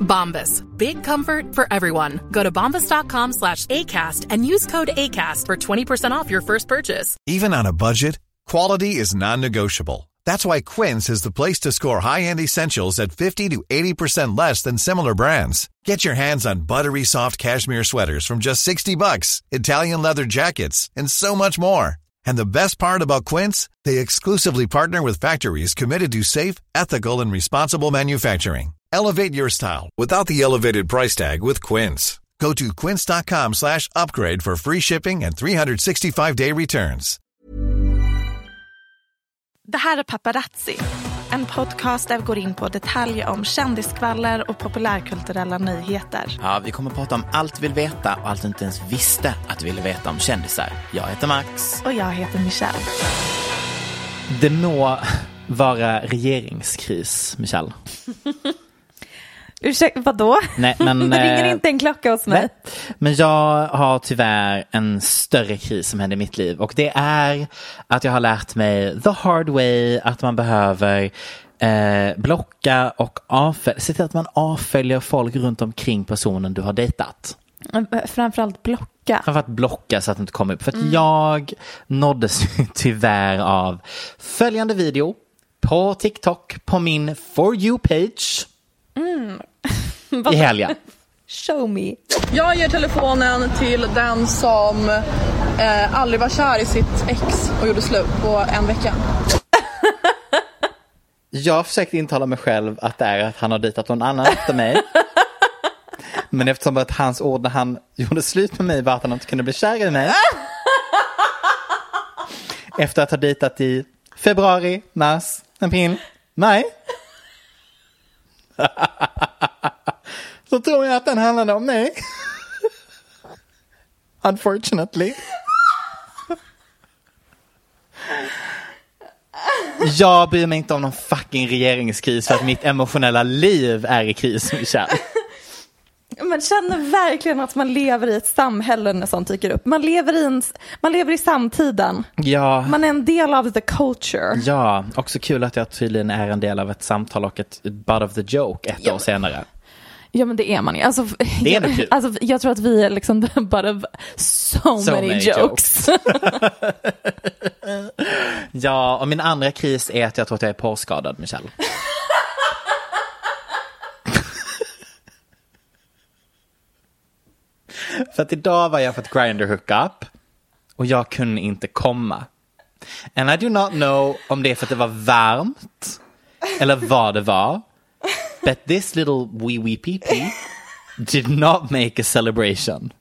Bombas. Big comfort for everyone. Go to bombas.com slash ACAST and use code ACAST for 20% off your first purchase. Even on a budget, quality is non-negotiable. That's why Quince is the place to score high-end essentials at 50 to 80% less than similar brands. Get your hands on buttery soft cashmere sweaters from just 60 bucks, Italian leather jackets, and so much more. And the best part about Quince, they exclusively partner with factories committed to safe, ethical, and responsible manufacturing. Elevate your style without the elevated price tag with Quince. Go to quince.com slash upgrade for free shipping and 365-day returns. Det här är Paparazzi, en podcast där vi går in på detaljer om kändisskvaller och populärkulturella nyheter. Ja, vi kommer att prata om allt vi vill veta och allt du inte ens visste att du ville veta om kändisar. Jag heter Max. Och jag heter Michelle. Det må vara regeringskris, Michelle. Ursäkta, vadå? Nej, men, det ringer eh, inte en klocka hos mig. Nej. Men jag har tyvärr en större kris som händer i mitt liv och det är att jag har lärt mig the hard way att man behöver eh, blocka och avfölja, se till att man avföljer folk runt omkring personen du har dejtat. Framförallt blocka. Framförallt blocka så att det inte kommer upp. För att jag nåddes tyvärr av följande video på TikTok på min For You-page i helgen. Show me. Jag ger telefonen till den som eh, aldrig var kär i sitt ex och gjorde slut på en vecka. Jag försökte intala mig själv att det är att han har dejtat någon annan efter mig. Men eftersom att hans ord när han gjorde slut med mig var att han inte kunde bli kär i mig. Efter att ha dejtat i februari, mars, april, maj. Så tror jag att den handlade om mig. Unfortunately. Jag bryr mig inte om någon fucking regeringskris för att mitt emotionella liv är i kris, Michelle. Man känner verkligen att man lever i ett samhälle när sånt dyker upp. Man lever i, en, man lever i samtiden. Ja, Man är en del av the culture. ja, också kul att jag tydligen är en del av ett samtal och ett butt of the joke ett år senare. Ja men det är man ju. Alltså, Det är jag, alltså, jag tror att vi är liksom bara so, So many, many jokes. Ja, och min andra kris är att jag tror att jag är porrskadad, Michelle. För att idag var jag på ett grinder hookup och jag kunde inte komma. And I do not know om det är för att det var varmt eller vad det var. But this little wee wee pee pee did not make a celebration.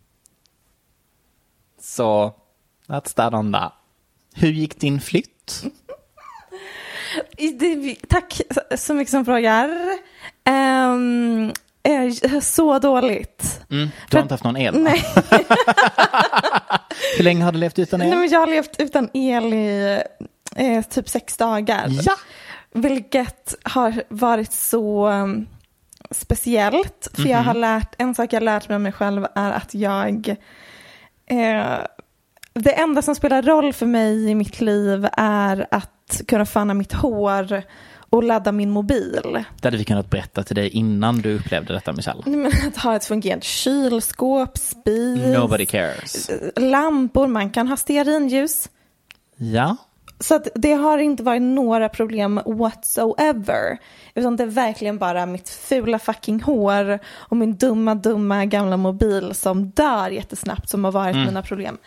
Så, that's that on that. Hur gick din flytt? Tack så mycket som frågar. Um, så dåligt. Mm, du har inte haft någon el? Nej. Hur länge har du levt utan el? Nej, jag har levt utan el i eh, typ sex dagar. Ja. Vilket har varit så um, speciellt. För jag har Mhm. lärt, en sak jag har lärt mig om mig själv är att jag eh, det enda som spelar roll för mig i mitt liv är att kunna fanna mitt hår och ladda min mobil. Det hade vi kunnat berätta till dig innan du upplevde detta, Michelle. Men Att ha ett fungerande kylskåp, spis, Nobody cares. lampor, man kan ha stearinljus. Ja. Så det har inte varit några problem whatsoever. Utan det är verkligen bara mitt fula fucking hår och min dumma, dumma gamla mobil som dör jättesnabbt som har varit mina problem.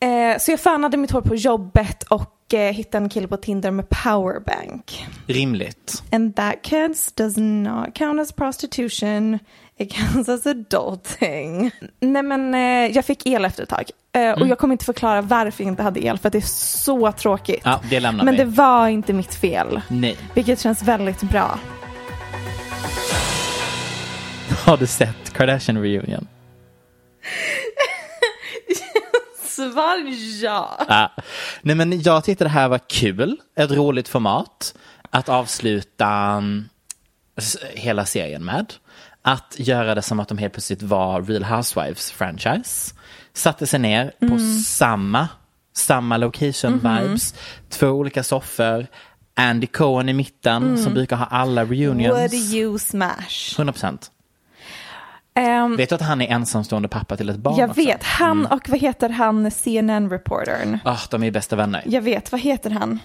Eh, så jag fönade mitt hår på jobbet och eh, hittade en kille på Tinder med powerbank. Rimligt. And that kids does not count as prostitution. It counts as adulting. Nej men eh, jag fick el efter ett tag. Eh, Och jag kommer inte förklara varför jag inte hade el för att det är så tråkigt. Ja, det lämnar men vi. det var inte mitt fel. Nej. Vilket känns väldigt bra. Har du sett Kardashian reunion? Svar ja. Ja. Nej men jag tyckte det här var kul, ett roligt format att avsluta mm, hela serien med. Att göra det som att de helt plötsligt var Real Housewives franchise. Satte sig ner på samma, samma location vibes, två olika soffor, Andy Cohen i mitten som brukar ha alla reunions. Would you smash? 100%. Ehm, Vet du att han är ensamstående pappa till ett barn jag också? vet, han och vad heter han CNN-reportern? Ah, de är bästa vänner. Jag vet, vad heter han?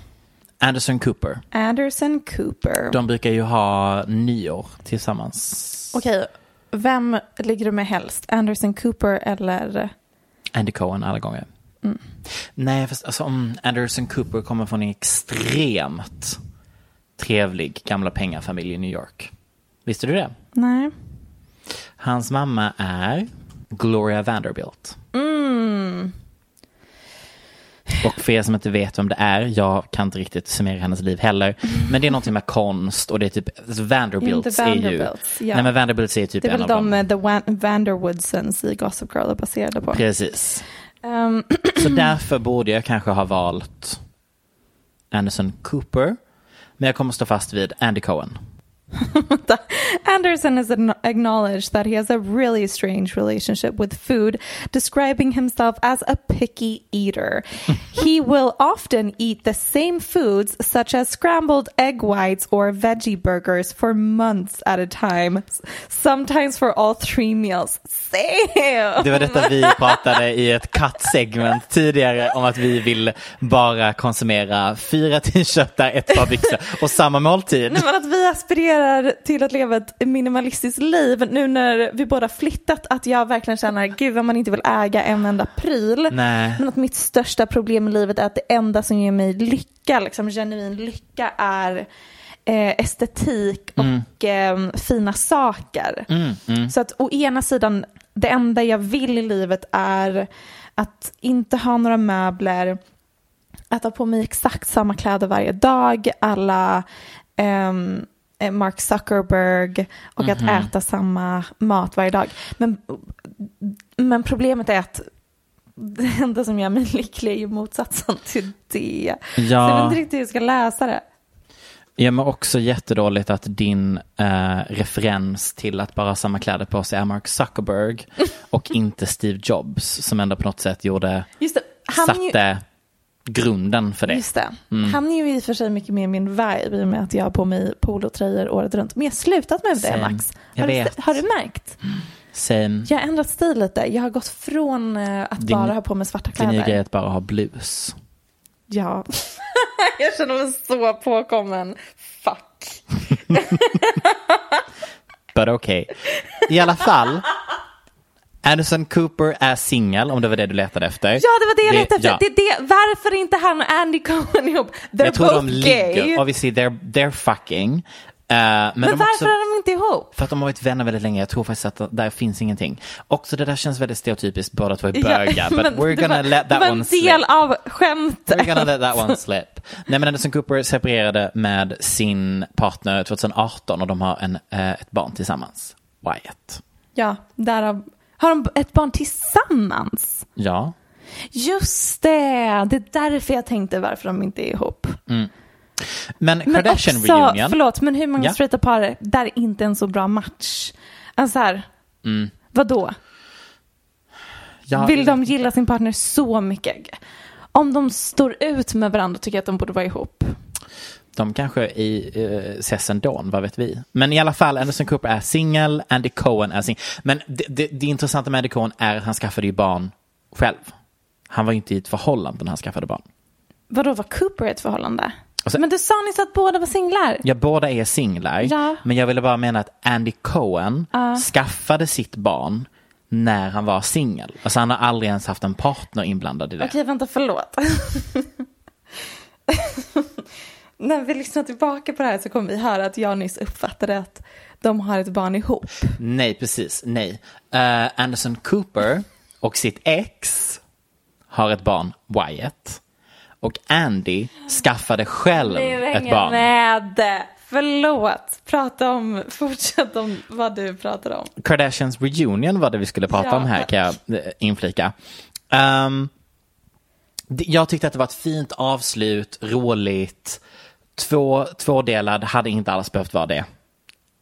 Anderson Cooper. Anderson Cooper. De brukar ju ha nyår tillsammans. Okej, vem ligger du med helst? Anderson Cooper eller? Andy Cohen alla gånger. Nej, fast alltså, om Anderson Cooper kommer från en extremt trevlig gamla pengafamilj i New York. Visste du det? Nej. Hans mamma är Gloria Vanderbilt. Och för er som inte vet vem det är, jag kan inte riktigt summera hennes liv heller. Men det är någonting med konst och det är typ, alltså Vanderbilts, är ju... Ja. Nej men Vanderbilts är typ Det är en väl av de, dem. eh, The Van- Vanderwoodsons i Gossip Girl är baserade på. Precis. Ehm, Så därför borde jag kanske ha valt Anderson Cooper. Men jag kommer stå fast vid Andy Cohen. Anderson has acknow- acknowledged that he has a really strange relationship with food, describing himself as a picky eater. he will often eat the same foods, such as scrambled egg whites or veggie burgers, for months at a time, sometimes for all three meals. Same! Det var detta vi pratade i ett cut-segment tidigare om att vi vill bara konsumera fyra t-shirtar, ett par byxor och samma måltid. Nej, men att vi aspirerar till att leva ett minimalistiskt liv nu när vi båda flyttat att jag verkligen känner gud vad man inte vill äga en enda pryl. Nej. Men att mitt största problem i livet är att det enda som ger mig lycka, liksom genuin lycka är eh, estetik och eh, fina saker. Så att å ena sidan, det enda jag vill i livet är att inte ha några möbler, att ha på mig exakt samma kläder varje dag, alla eh, Mark Zuckerberg och att äta samma mat varje dag. Men, men problemet är att det enda som gör mig lycklig är ju motsatsen till det. Så jag vet Ja, inte riktigt hur jag ska läsa det. ja men också jättedåligt att din eh, referens till att bara ha samma kläder på sig är Mark Zuckerberg och inte Steve Jobs som ändå på något sätt gjorde, Just det, han är ju, satte grunden för det. just det. Han är ju i och för sig mycket mer min vibe i och med att jag har på mig polotröjor året runt. Men jag har slutat med det. Max. Har du, har du märkt? Same. Jag har ändrat stil lite. Jag har gått från eh, att Din- bara ha på mig svarta Din nya grej är kläder. att bara ha blus. Ja. jag känner mig så påkommen. Fuck. But okay. I alla fall. Anderson Cooper är singel om det var det du letade efter. Ja, det var det jag letade efter. ja. Det det. Varför är inte han och Andy Cohen ihop? They're Jag tror both de gay. ligger, obviously they're, they're fucking. Eh, men Men varför också, är de inte ihop? för att de har varit vänner väldigt länge. Jag tror faktiskt att där finns ingenting. Också det där känns väldigt stereotypiskt, båda två är bögar. but we're det gonna var, let det that var en one del slip. av skämtet. We're gonna let that one slip. Nej men Anderson Cooper separerade med sin partner 2018 och de har en, eh, ett barn tillsammans. Wyatt. Ja, därav. Har de ett barn tillsammans? Ja. Just det, det är därför jag tänkte varför de inte är ihop. Men, Men Kardashian också, reunion. förlåt, men hur många Ja. straighta par där är inte en så bra match? Alltså här, Mm. vadå? Ja, Vill de gilla sin partner så mycket? Om de står ut med varandra tycker jag att de borde vara ihop. De kanske i, uh, ses ändå, vad vet vi. Men i alla fall, Anderson Cooper är singel, Andy Cohen är singel. Men det, det, det intressanta med Andy Cohen är att han skaffade ju barn själv. Han var ju inte i ett förhållande när han skaffade barn. Vadå, var Cooper i ett förhållande? sen- men du sa nyss att båda var singlar. Ja, båda är singlar. Ja. Men jag ville bara mena att Andy Cohen skaffade sitt barn när han var singel. Alltså han har aldrig ens haft en partner inblandad i det. Okej, vänta, förlåt. När vi lyssnar tillbaka på det här så kommer vi höra att jag nyss uppfattade att de har ett barn ihop. Nej, precis. Nej. Eh, Anderson Cooper och sitt ex har ett barn, Wyatt. Och Andy skaffade själv ett barn. med. Förlåt. Prata om, fortsätt om vad du pratar om. Kardashians reunion var det vi skulle prata Ja. om här kan jag eh, inflika. Det- jag tyckte att det var ett fint avslut, roligt, två, tvådelad, hade inte alls behövt vara det.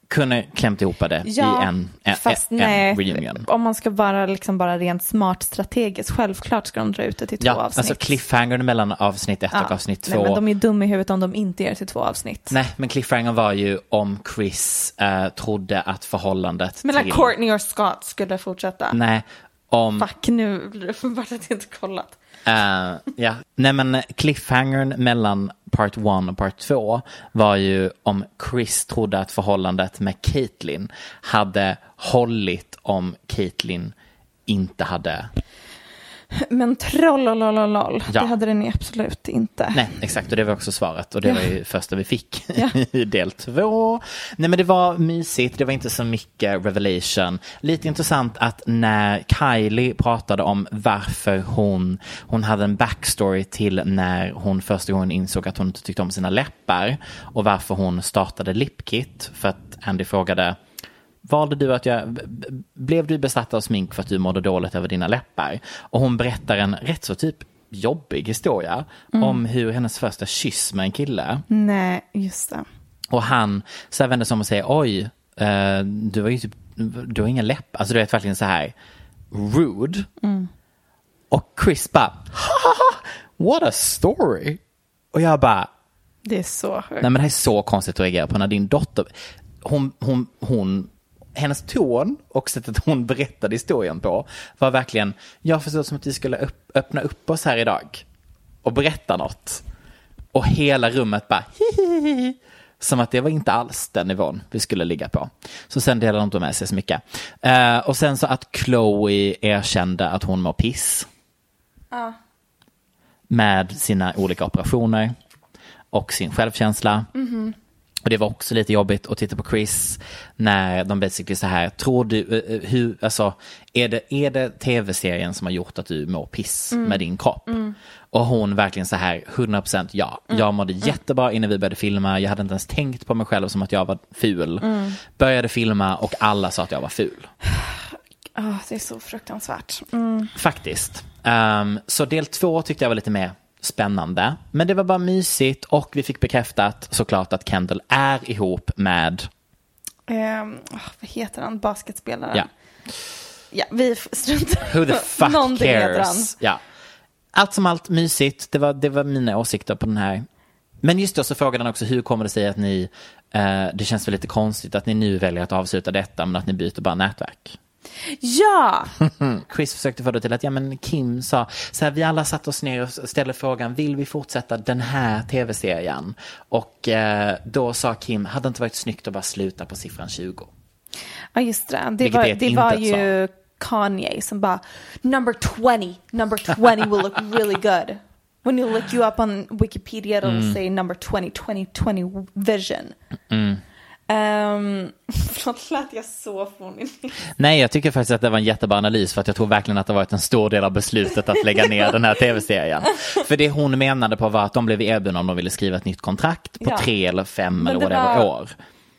Kunde klämt ihop det i en, en, fast en, nej, reunion. om man ska vara liksom bara rent smart strategiskt, självklart ska de dra ut det till två Ja, avsnitt. alltså cliffhangern mellan avsnitt ett och avsnitt två. Nej, men de är dumma i huvudet om de inte gör det till två avsnitt. Nej, men cliffhangern var ju om Chris eh, trodde att förhållandet Mellan till... Courtney och Scott skulle fortsätta. Nej, om... Fuck, nu blir det uppenbart att jag inte kollat. Eh, uh, yeah. Nej men cliffhangern mellan part 1 och part 2 var ju om Chris trodde att förhållandet med Caitlyn hade hållit om Caitlyn inte hade... Men trollolololol, Ja. det hade den absolut inte. Nej, exakt och det var också svaret och det Ja. var ju första vi fick Ja. i del två. Nej men det var mysigt, det var inte så mycket revelation. Lite intressant att när Kylie pratade om varför hon, hon hade en backstory till när hon första gången insåg att hon inte tyckte om sina läppar och varför hon startade Lipkit för att Andy frågade Valde du att b- blev du besatt av smink för att du mådde dåligt över dina läppar? Och hon berättar en rätt så typ jobbig historia om hur hennes första kyss med en kille. Nej, just det. Och han så här vänder sig om och säger oj, eh, du har ju typ, du har inga läppar. Alltså du vet verkligen så här rude. Och Chris bara, "Haha, what a story. Och jag bara, Det är så sjukt. Nej men det här är så konstigt att reagera på när din dotter, hon, hon, hon, hennes ton och sättet hon berättade historien på var verkligen, jag förstod som att vi skulle upp, öppna upp oss här idag och berätta något. Och hela rummet bara hihihi. Som att det var inte alls den nivån vi skulle ligga på. Så sen delade de inte med sig så mycket. Eh, och sen så att Chloe erkände att hon mår piss. Med sina olika operationer och sin självkänsla. Och det var också lite jobbigt att titta på Chris när de basically så här, tror du, eh, eh, hur, alltså, är det, är det tv-serien som har gjort att du mår piss med din kropp? Och hon verkligen så här, 100% ja. Jag mådde jättebra innan vi började filma, jag hade inte ens tänkt på mig själv som att jag var ful. Började filma och alla sa att jag var ful. Ah, det är så fruktansvärt. Mm. Faktiskt. Ehm, så del två tyckte jag var lite mer spännande. Men det var bara mysigt och vi fick bekräftat såklart att Kendall är ihop med, ah, vad heter han, basketspelaren? ja, Ja, vi struntar who the fuck Någonting cares? Ja. Allt som allt mysigt, det var, det var mina åsikter på den här. Men just då så frågade han också hur kommer det sig att ni, eh, det känns väl lite konstigt att ni nu väljer att avsluta detta men att ni byter bara nätverk. Ja! Chris försökte få det till att ja, men Kim sa, så här, vi alla satt oss ner och ställde frågan, vill vi fortsätta den här tv-serien? Och eh, då sa Kim, hade det inte varit snyggt att bara sluta på siffran 20? Ja, just det. Det Vilket var, det var ju Kanye som bara number 20, number 20 will look really good. When you look you up on Wikipedia it'll Mm. say number 20, 2020 vision. Um, förlåt, lät jag så fånig? Nej, jag tycker faktiskt att det var en jättebra analys för att jag tror verkligen att det varit en stor del av beslutet att lägga ner den här tv-serien. För det hon menade på var att de blev erbjudna om de ville skriva ett nytt kontrakt på Ja. tre eller fem eller det whatever var- år.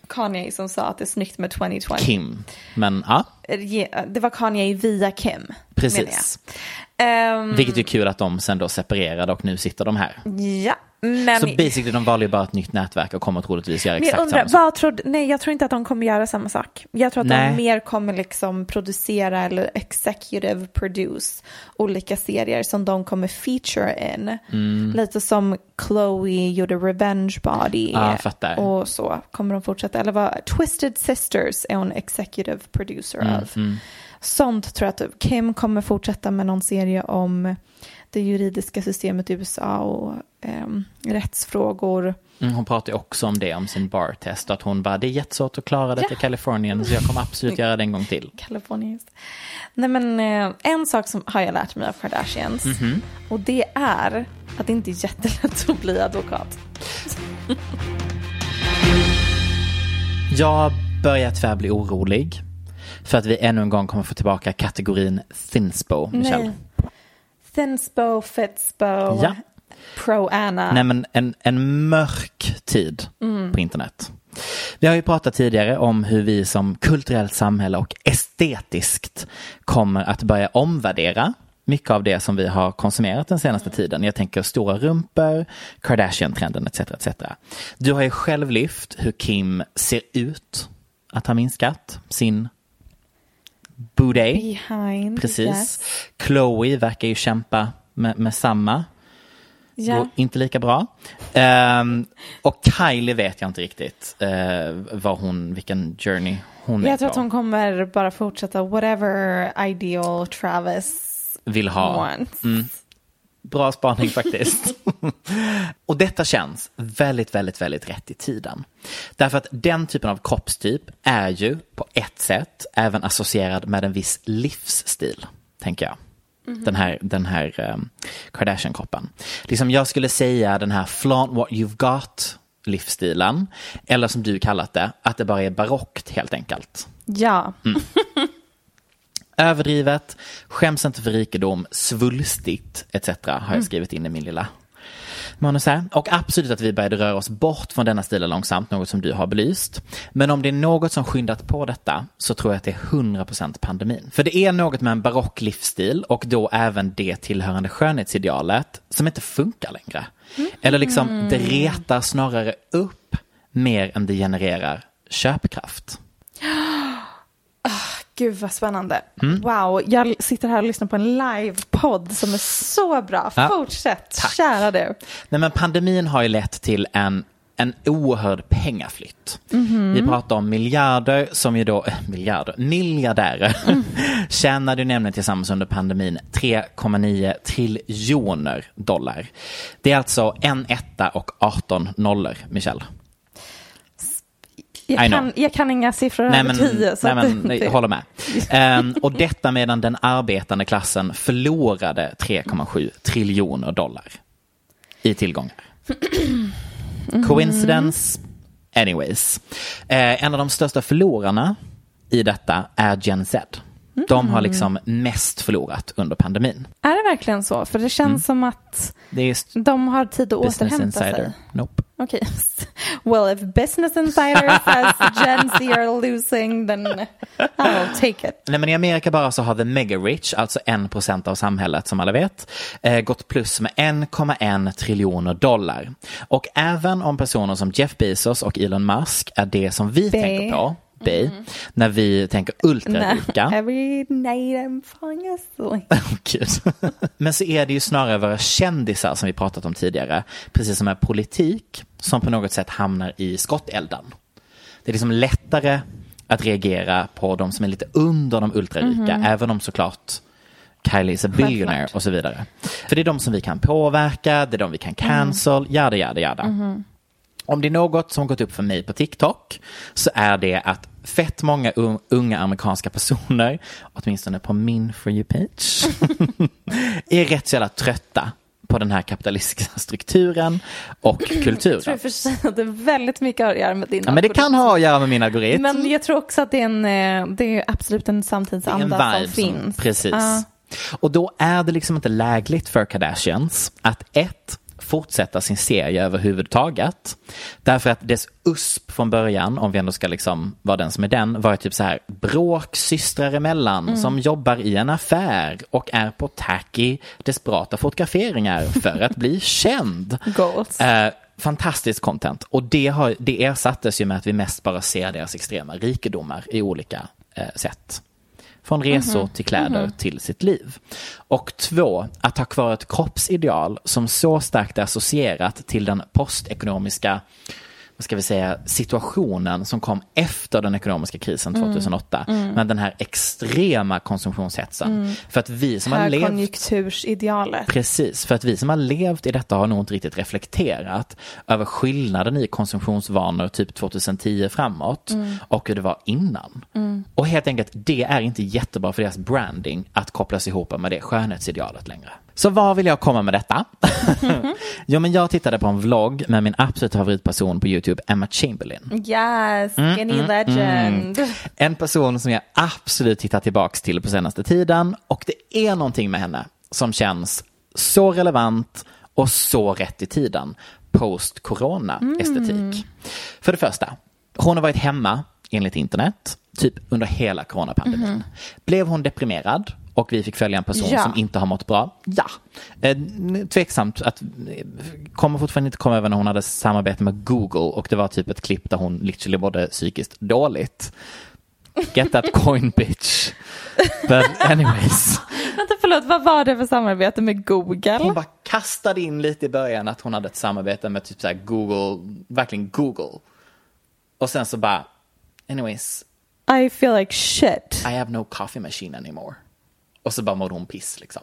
Kanye som sa att det är snyggt med 2020. Kim. Men ja, Ge- Det var Kanye via Kim. precis. Ehm, Vilket är kul att de sen då separerade och nu sitter de här. Ja, men... Så basically de valde ju bara ett nytt nätverk och kommer troligtvis göra exakt undrar, samma sak. tror, nej jag tror inte att de kommer göra samma sak. Jag tror att Nej. de mer kommer liksom producera eller executive produce olika serier som de kommer feature in. Mm. Lite som Chloe gjorde Revenge Body fattar. och så kommer de fortsätta. Eller vad, Twisted Sisters är hon executive producer Mm, av. Sånt tror jag att Kim kommer fortsätta med någon serie om det juridiska systemet i USA och ehm, rättsfrågor. Mm, hon pratar också om det, om sin bartest. Att hon bara, det är jättesvårt att klara det Ja. till Kalifornien så jag kommer absolut göra det en gång till. Kalifornien. Nej men eh, en sak som har jag lärt mig av Kardashians Mhm. och det är att det inte är jättelätt att bli advokat. Jag börjar tyvärr bli orolig. För att vi ännu en gång kommer få tillbaka kategorin Thinspo, Michelle. Nej. Thinspo, Fitspo, Ja. Pro-Anna. Nej men en, en mörk tid Mm. på internet. Vi har ju pratat tidigare om hur vi som kulturellt samhälle och estetiskt kommer att börja omvärdera mycket av det som vi har konsumerat den senaste tiden. Jag tänker stora rumpor, Kardashian-trenden etc. etc. Du har ju själv lyft hur Kim ser ut att ha minskat sin booty. Precis. Yes. Chloe verkar ju kämpa med, med samma. Ja. Går inte lika bra. Ehm, och Kylie vet jag inte riktigt uh, vad hon, vilken journey hon är Jag tror på. att hon kommer bara fortsätta whatever ideal Travis vill ha. Mm. Bra spaning faktiskt. och detta känns väldigt, väldigt, väldigt rätt i tiden. Därför att den typen av kroppstyp är ju på ett sätt även associerad med en viss livsstil, tänker jag. Den här, den här um, Kardashian-kroppen. Liksom jag skulle säga den här flaunt what you've got livsstilen. Eller som du kallat det, att det bara är barockt helt enkelt. Ja. Mm. Överdrivet, skäms inte för rikedom, svulstigt etc. har jag skrivit in i min lilla manus här. Och absolut att vi började röra oss bort från denna stilen långsamt, något som du har belyst. Men om det är något som skyndat på detta så tror jag att det är 100% pandemin. För det är något med en barock livsstil och då även det tillhörande skönhetsidealet som inte funkar längre. Eller liksom, det retar snarare upp mer än det genererar köpkraft. Gud vad spännande. Mm. Wow, jag sitter här och lyssnar på en livepodd som är så bra. Ja. Fortsätt, Tack. kära du. Nej, men pandemin har ju lett till en, en oerhörd pengaflytt. Vi pratar om miljarder som ju då, äh, miljarder, miljardärer tjänade ju nämligen tillsammans under pandemin 3,9 triljoner dollar. Det är alltså en etta och 18 nollor, Michelle. Jag kan, jag kan inga siffror Nej över men, tio. Så nej, men det- nej, jag håller med. Ehm, och detta medan den arbetande klassen förlorade 3,7 triljoner dollar i tillgångar. Coincidence? Anyways. Eh, en av de största förlorarna i detta är Gen Z. De har liksom mest förlorat under pandemin. Är det verkligen så? För det känns Mm. som att de har tid att återhämta Insider. sig. Nope. Okej. Well, if Business Insider says Gen Z are losing, then I'll take it. Nej, men I Amerika bara så har the mega rich, alltså 1% av samhället som alla vet, eh, gått plus med 1,1 triljoner dollar. Och även om personer som Jeff Bezos och Elon Musk är det som vi B. tänker på, B, när vi tänker ultrarika. Every night I'm falling asleep. Gud. Men så är det ju snarare våra kändisar som vi pratat om tidigare, precis som med politik, som på något sätt hamnar i skottelden. Det är liksom lättare att reagera på de som är lite under de ultrarika, även om såklart Kylie is a billionaire Självklart. och så vidare. För det är de som vi kan påverka, det är de vi kan cancel, jada, jada, jada. Om det är något som gått upp för mig på TikTok så är det att fett många un- unga amerikanska personer, åtminstone på min For You-page, är rätt så jävla trötta på den här kapitalistiska strukturen och Jag tror kulturen. för sig att det väldigt mycket att göra med din Ja, men det kan ha att göra med min algoritm. Men jag tror också att det är, en, eh, det är absolut en Det är en samtidsanda som vibe finns. Precis. Ja. Och då är det liksom inte lägligt för Kardashians att ett, fortsätta sin serie överhuvudtaget. Därför att dess USP från början, om vi ändå ska liksom vara den som är den, var typ så här bråk systrar emellan Mm. som jobbar i en affär och är på tacky, desperata fotograferingar för att bli känd. Goals. Eh, fantastiskt content. Och det, har, det ersattes ju med att vi mest bara ser deras extrema rikedomar i olika eh, sätt. Från resor till kläder till sitt liv. Och två, att ha kvar ett kroppsideal som så starkt är associerat till den postekonomiska ska vi säga, situationen som kom efter den ekonomiska krisen Mm. 2008. Med den här extrema konsumtionshetsen. För att vi som har levt Högkonjunktursidealet. Precis, för att vi som har levt i detta har nog inte riktigt reflekterat över skillnaden i konsumtionsvanor typ 2010 framåt och hur det var innan. Och helt enkelt, det är inte jättebra för deras branding att kopplas ihop med det skönhetsidealet längre. Så vad vill jag komma med detta? jo, men jag tittade på en vlogg med min absoluta favoritperson på YouTube, Emma Chamberlain. Yes, Mm, skinny legend. En person som jag absolut tittar tillbaks till på senaste tiden och det är någonting med henne som känns så relevant och så rätt i tiden post-corona-estetik. För det första, hon har varit hemma enligt internet typ under hela coronapandemin. Blev hon deprimerad och vi fick följa en person Ja. som inte har mått bra? Ja. Eh, tveksamt att, eh, kommer fortfarande inte komma över när hon hade samarbete med Google och det var typ ett klipp där hon literally mådde psykiskt dåligt. Get that coin bitch. But anyways. Vänta, förlåt, vad var det för samarbete med Google? Hon bara kastade in lite i början att hon hade ett samarbete med typ så Google, verkligen Google. Och sen så bara, anyways, I feel like shit. I have no coffee machine anymore. Och så bara mådde hon piss liksom.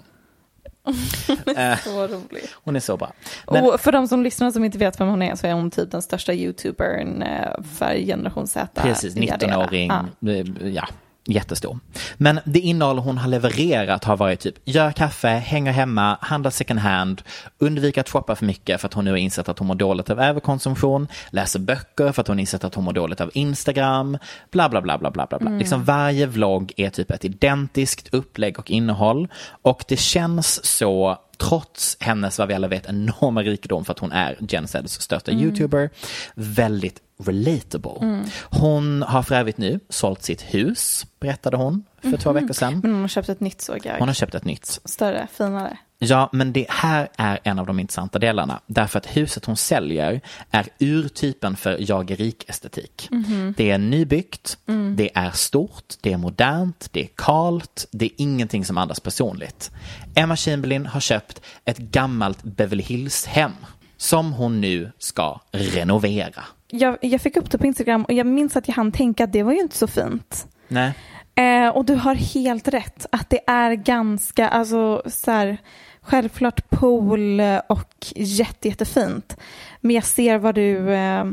Så rolig. Hon är så bra. Men, Och för de som lyssnar som inte vet vem hon är så är hon typ den största youtubern eh, för generation Z. precis, Yada, yada. 19-åring, Ja. eh, ja, jättestor. Men det innehåll hon har levererat har varit typ, gör kaffe, hänger hemma, handla second hand, undvika att shoppa för mycket för att hon nu har insett att hon mår dåligt av överkonsumtion, läser böcker för att hon insett att hon mår dåligt av Instagram, bla bla bla bla bla bla. bla. Liksom varje vlogg är typ ett identiskt upplägg och innehåll och det känns så trots hennes, vad vi alla vet, enorma rikedom för att hon är Gen Zs största YouTuber, väldigt relatable. Hon har för övrigt nu sålt sitt hus, berättade hon för två veckor sedan. Men hon har köpt ett nytt såg jag. Hon har köpt ett nytt. Större, finare. Ja, men det här är en av de intressanta delarna. Därför att huset hon säljer är urtypen för jag är rik-estetik. Det är nybyggt, det är stort, det är modernt, det är kalt, det är ingenting som andas personligt. Emma Chamberlain har köpt ett gammalt Beverly Hills-hem som hon nu ska renovera. Jag, jag fick upp det på Instagram och jag minns att jag hann tänka att det var ju inte så fint. Nej. Eh, och du har helt rätt att det är ganska, alltså så här, självklart pool och jätte, jättefint. Men jag ser vad du, eh,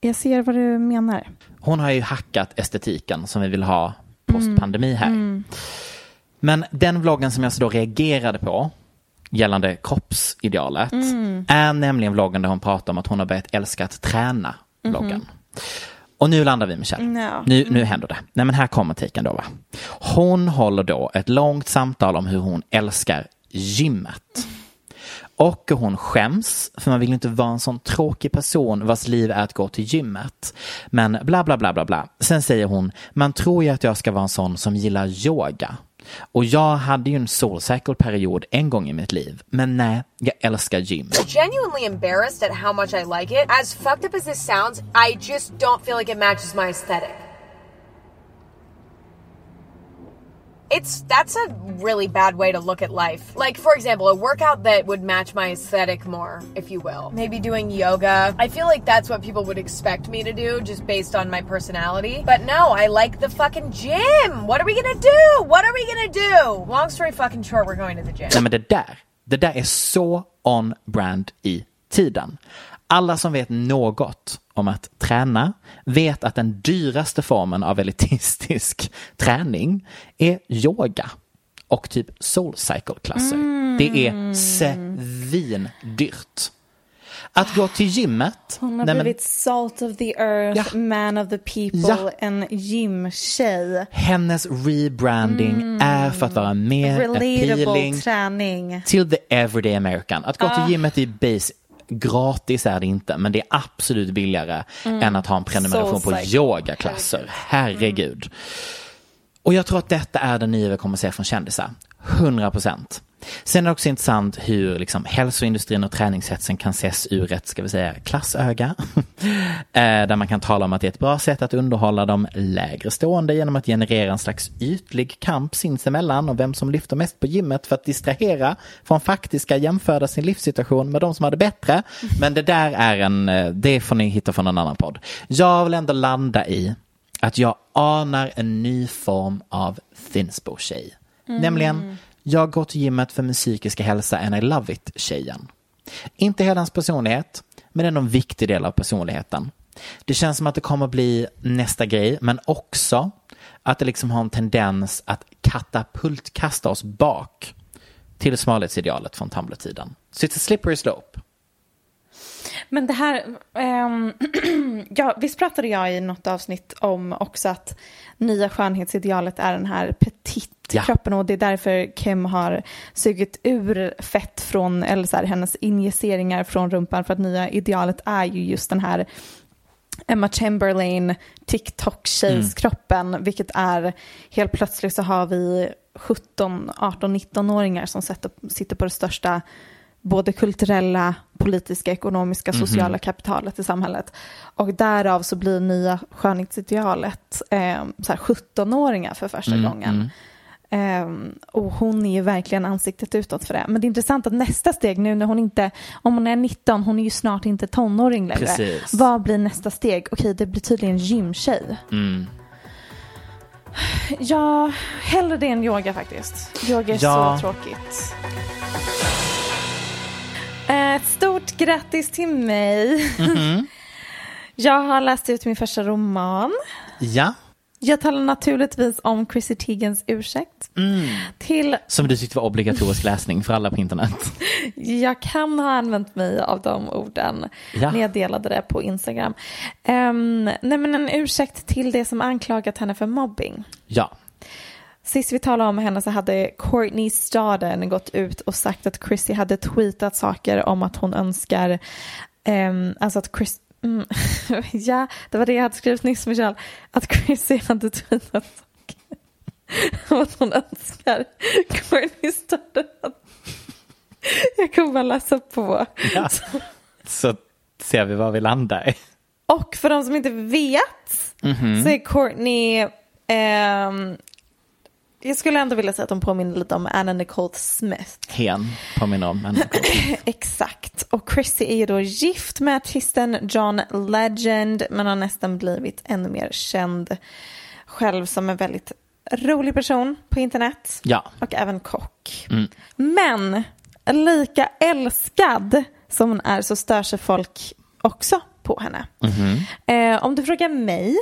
jag ser vad du menar. Hon har ju hackat estetiken som vi vill ha post-pandemi här. Men den vloggen som jag så då reagerade på gällande kroppsidealet är nämligen vloggen där hon pratar om att hon har börjat älska att träna vloggen. Och nu landar vi Michelle. Ja. Nu, nu händer det. Nej men här kommer taken då va. Hon håller då ett långt samtal om hur hon älskar gymmet. Och hon skäms, för man vill inte vara en sån tråkig person vars liv är att gå till gymmet. Men bla bla bla bla bla. Sen säger hon, man tror ju att jag ska vara en sån som gillar yoga. Och jag hade ju en solsäker period en gång i mitt liv. Men nej, jag älskar gym. genuinely embarrassed at how much I like it. As fucked up as this sounds, I just don't feel like it matches my aesthetic. It's that's a really bad way to look at life. Like for example, a workout that would match my aesthetic more, if you will. Maybe doing yoga. I feel like that's what people would expect me to do just based on my personality. But no, I like the fucking gym. What are we going to do? What are we going to do? Long story fucking short, we're going to the gym. Nej men det där, det där är så on brand i tiden. Alla som vet något om att träna vet att den dyraste formen av elitistisk träning är yoga och typ soulcycle-klasser. Det är svindyrt. Att gå till gymmet. Hon har nej, blivit salt of the earth, Ja. man of the people, Ja. en gymtjej. hennes rebranding är för att vara mer appealing Relatable träning. till the everyday American. Att gå till gymmet är base Gratis är det inte, men det är absolut billigare än att ha en prenumeration på Soulcycle. yogaklasser. Herregud. Och jag tror att detta är det nya vi kommer se från kändisar. 100 procent. Sen är det också intressant hur liksom, hälsoindustrin och träningshetsen kan ses ur ett, ska vi säga, klassöga. Eh, där man kan tala om att det är ett bra sätt att underhålla de lägre stående genom att generera en slags ytlig kamp sinsemellan och vem som lyfter mest på gymmet för att distrahera från faktiska jämföra sin livssituation med de som har det bättre. Men det där är en, eh, det får ni hitta från en annan podd. Jag vill ändå landa i att jag anar en ny form av Thinsbo-tjej. Nämligen, jag går till gymmet för min psykiska hälsa and I love it-tjejen. Inte hela hans personlighet, men ändå en viktig del av personligheten. Det känns som att det kommer bli nästa grej, men också att det liksom har en tendens att katapultkasta oss bak till smalhetsidealet från Tumblr-tiden. Så it's a slippery slope. Men det här, ehm, ja, visst pratade jag i något avsnitt om också att nya skönhetsidealet är den här petit Ja. kroppen och det är därför Kim har sugit ur fett från, eller så här, hennes injiceringar från rumpan för att nya idealet är ju just den här Emma Chamberlain TikTok-tjejskroppen, vilket är helt plötsligt så har vi 17, 18, 19-åringar som sitter på det största både kulturella, politiska, ekonomiska, sociala kapitalet i samhället. Och därav så blir nya skönhetsidealet eh, så här 17-åringar för första gången. Ehm, och hon är ju verkligen ansiktet utåt för det. Men det är intressant att nästa steg nu när hon inte, om hon är 19, hon är ju snart inte tonåring längre. Precis. Vad blir nästa steg? Okej, det blir tydligen gymtjej. Mm. Ja, hellre det än yoga faktiskt. Yoga är Ja. så tråkigt. Eh, stort grattis till mig. Mhm. Jag har läst ut min första roman. Ja, Jag talar naturligtvis om Chrissy Teigens ursäkt. Mm. Till, som du tyckte var obligatorisk läsning för alla på internet. jag kan ha använt mig av de orden Ja. när jag delade det på Instagram. Um, nej men en ursäkt till det som anklagat henne för mobbing. Ja, Sist vi talade om henne så hade Courtney Staden gått ut och sagt att Chrissy hade tweetat saker om att hon önskar, ehm, alltså att Chris, mm, ja, det var det jag hade skrivit nyss Michelle, att Chrissy hade tweetat saker att hon önskar Courtney att, jag kommer bara läsa på. ja. så ser vi var vi landar. Och för de som inte vet Mhm. så är Courtney, ehm, jag skulle ändå vilja säga att de påminner lite om Anna Nicole Smith. Hen påminner om en. Exakt. Och Chrissy är ju då gift med artisten John Legend men har nästan blivit ännu mer känd själv som en väldigt rolig person på internet. Ja. Och även kock. Men lika älskad som hon är så stör sig folk också på henne. Eh, om du frågar mig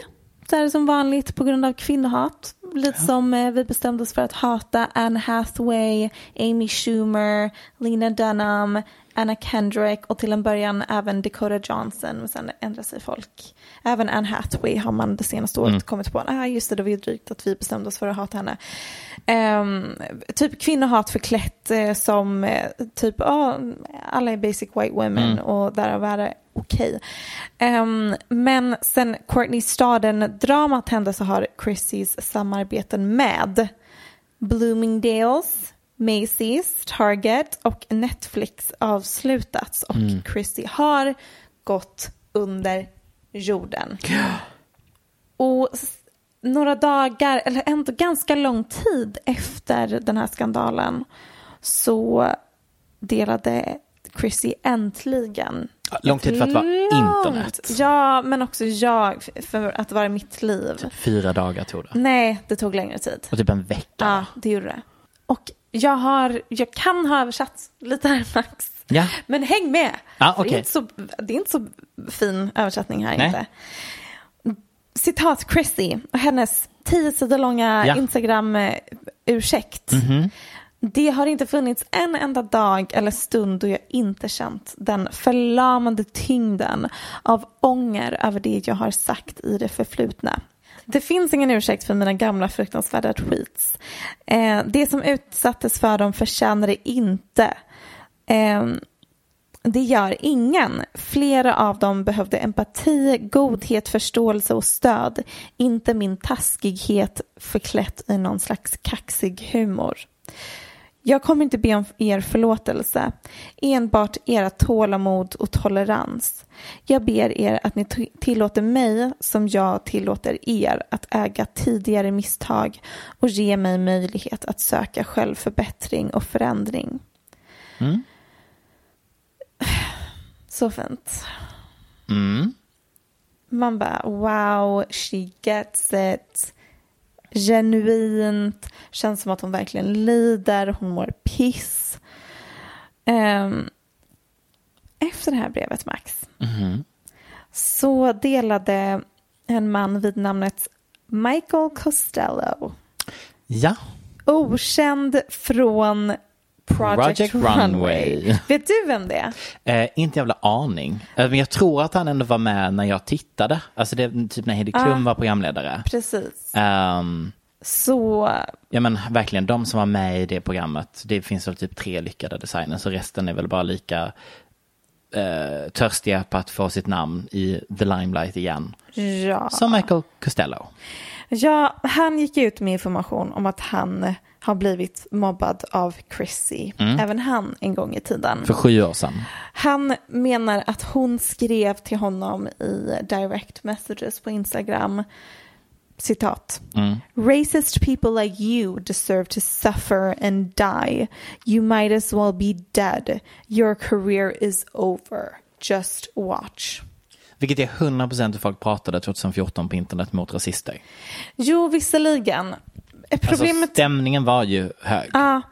så är det som vanligt på grund av kvinnohat. Lite som eh, vi bestämde oss för att hata Anne Hathaway, Amy Schumer, Lena Dunham, Anna Kendrick och till en början även Dakota Johnson. Men sen ändrar sig folk. Även Anne Hathaway har man det senaste året kommit på. Ah, just det, det var ju drygt att vi bestämde oss för att hata henne. Ehm, typ kvinnohat förklätt eh, som eh, typ ah, alla är basic white women och därav är det okej. Ehm, men sen Courtney Staden-dramat hände så har Chrissys samarbeten med Bloomingdales, Macy's, Target och Netflix avslutats och Chrissy har gått under jorden. Och några dagar, eller ändå ganska lång tid efter den här skandalen så delade Chrissy äntligen Lång tid för att vara långt- internet. Ja, men också jag för att vara mitt liv. Fyra dagar tog det. Nej, det tog längre tid. Och typ en vecka. Ja, det gjorde det. Och jag, har, jag kan ha översatt lite här Max. Ja. Men häng med! Ja, För det, är inte så, det är inte så fin översättning här Nej. inte. Citat Chrissy och hennes tio sidor långa Ja. Instagram-ursäkt. Det har inte funnits en enda dag eller stund då jag inte känt den förlamande tyngden av ånger över det jag har sagt i det förflutna. Det finns ingen ursäkt för mina gamla fruktansvärda tweets. Eh, det som utsattes för dem förtjänar det inte. Eh, det gör ingen. Flera av dem behövde empati, godhet, förståelse och stöd. Inte min taskighet förklätt i någon slags kaxig humor. Jag kommer inte be om er förlåtelse, enbart era tålamod och tolerans. Jag ber er att ni tillåter mig som jag tillåter er att äga tidigare misstag och ge mig möjlighet att söka självförbättring och förändring. Så fint. Man bara wow, she gets it. Genuint. Känns som att hon verkligen lider. Hon mår piss. Ehm, efter det här brevet, Max, så delade en man vid namnet Michael Costello, Ja, okänd från Project, Project Runway. Runway. Vet du vem det är? eh, inte jävla aning. Eh, Men jag tror att han ändå var med när jag tittade. Alltså det typ när Heidi Klum var programledare. Precis. Um, Så ja men verkligen, de som var med i det programmet, det finns väl typ tre lyckade designers och resten är väl bara lika eh, törstiga på att få sitt namn i the limelight igen. ja. Som Michael Costello. Ja, han gick ut med information om att han har blivit mobbad av Chrissy. Även han en gång i tiden. För sju år sedan. Han menar att hon skrev till honom i direct messages på Instagram. Citat. Racist people like you deserve to suffer and die. You might as well be dead. Your career is over. Just watch. Vilket är 100% hur folk pratade 2014 på internet mot rasister. Jo, visserligen. Alltså Problemet stämningen var ju hög. Ja,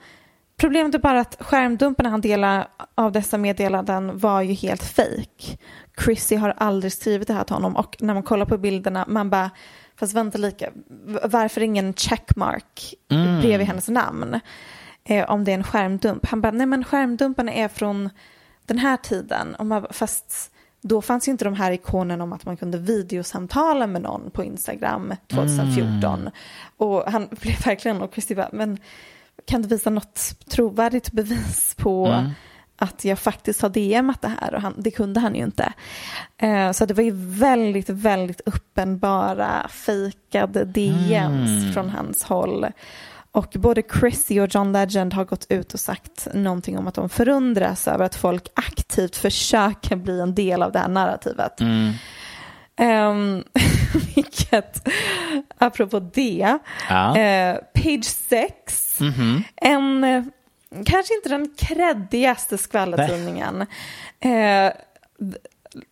problemet är bara att skärmdumparna han delade av dessa meddelanden var ju helt fake. Chrissy har aldrig skrivit det här till honom och när man kollar på bilderna man bara, fast vänta lika, varför ingen checkmark bredvid hennes namn? Eh, om det är en skärmdump. Han bara, nej men skärmdumparna är från den här tiden. Och man, fast då fanns ju inte de här ikonerna om att man kunde videosamtala med någon på Instagram 2014. Och han blev verkligen, och Christy bara, men kan du visa något trovärdigt bevis på att jag faktiskt har DMat det här? Och han, det kunde han ju inte. Eh, så det var ju väldigt, väldigt uppenbara fejkade DMs från hans håll. Och både Chrissy och John Legend har gått ut och sagt någonting om att de förundras över att folk aktivt försöker bli en del av det här narrativet. Um, vilket, apropå det, Ja. eh, page 6, en, eh, kanske inte den kreddigaste skvallertidningen, eh,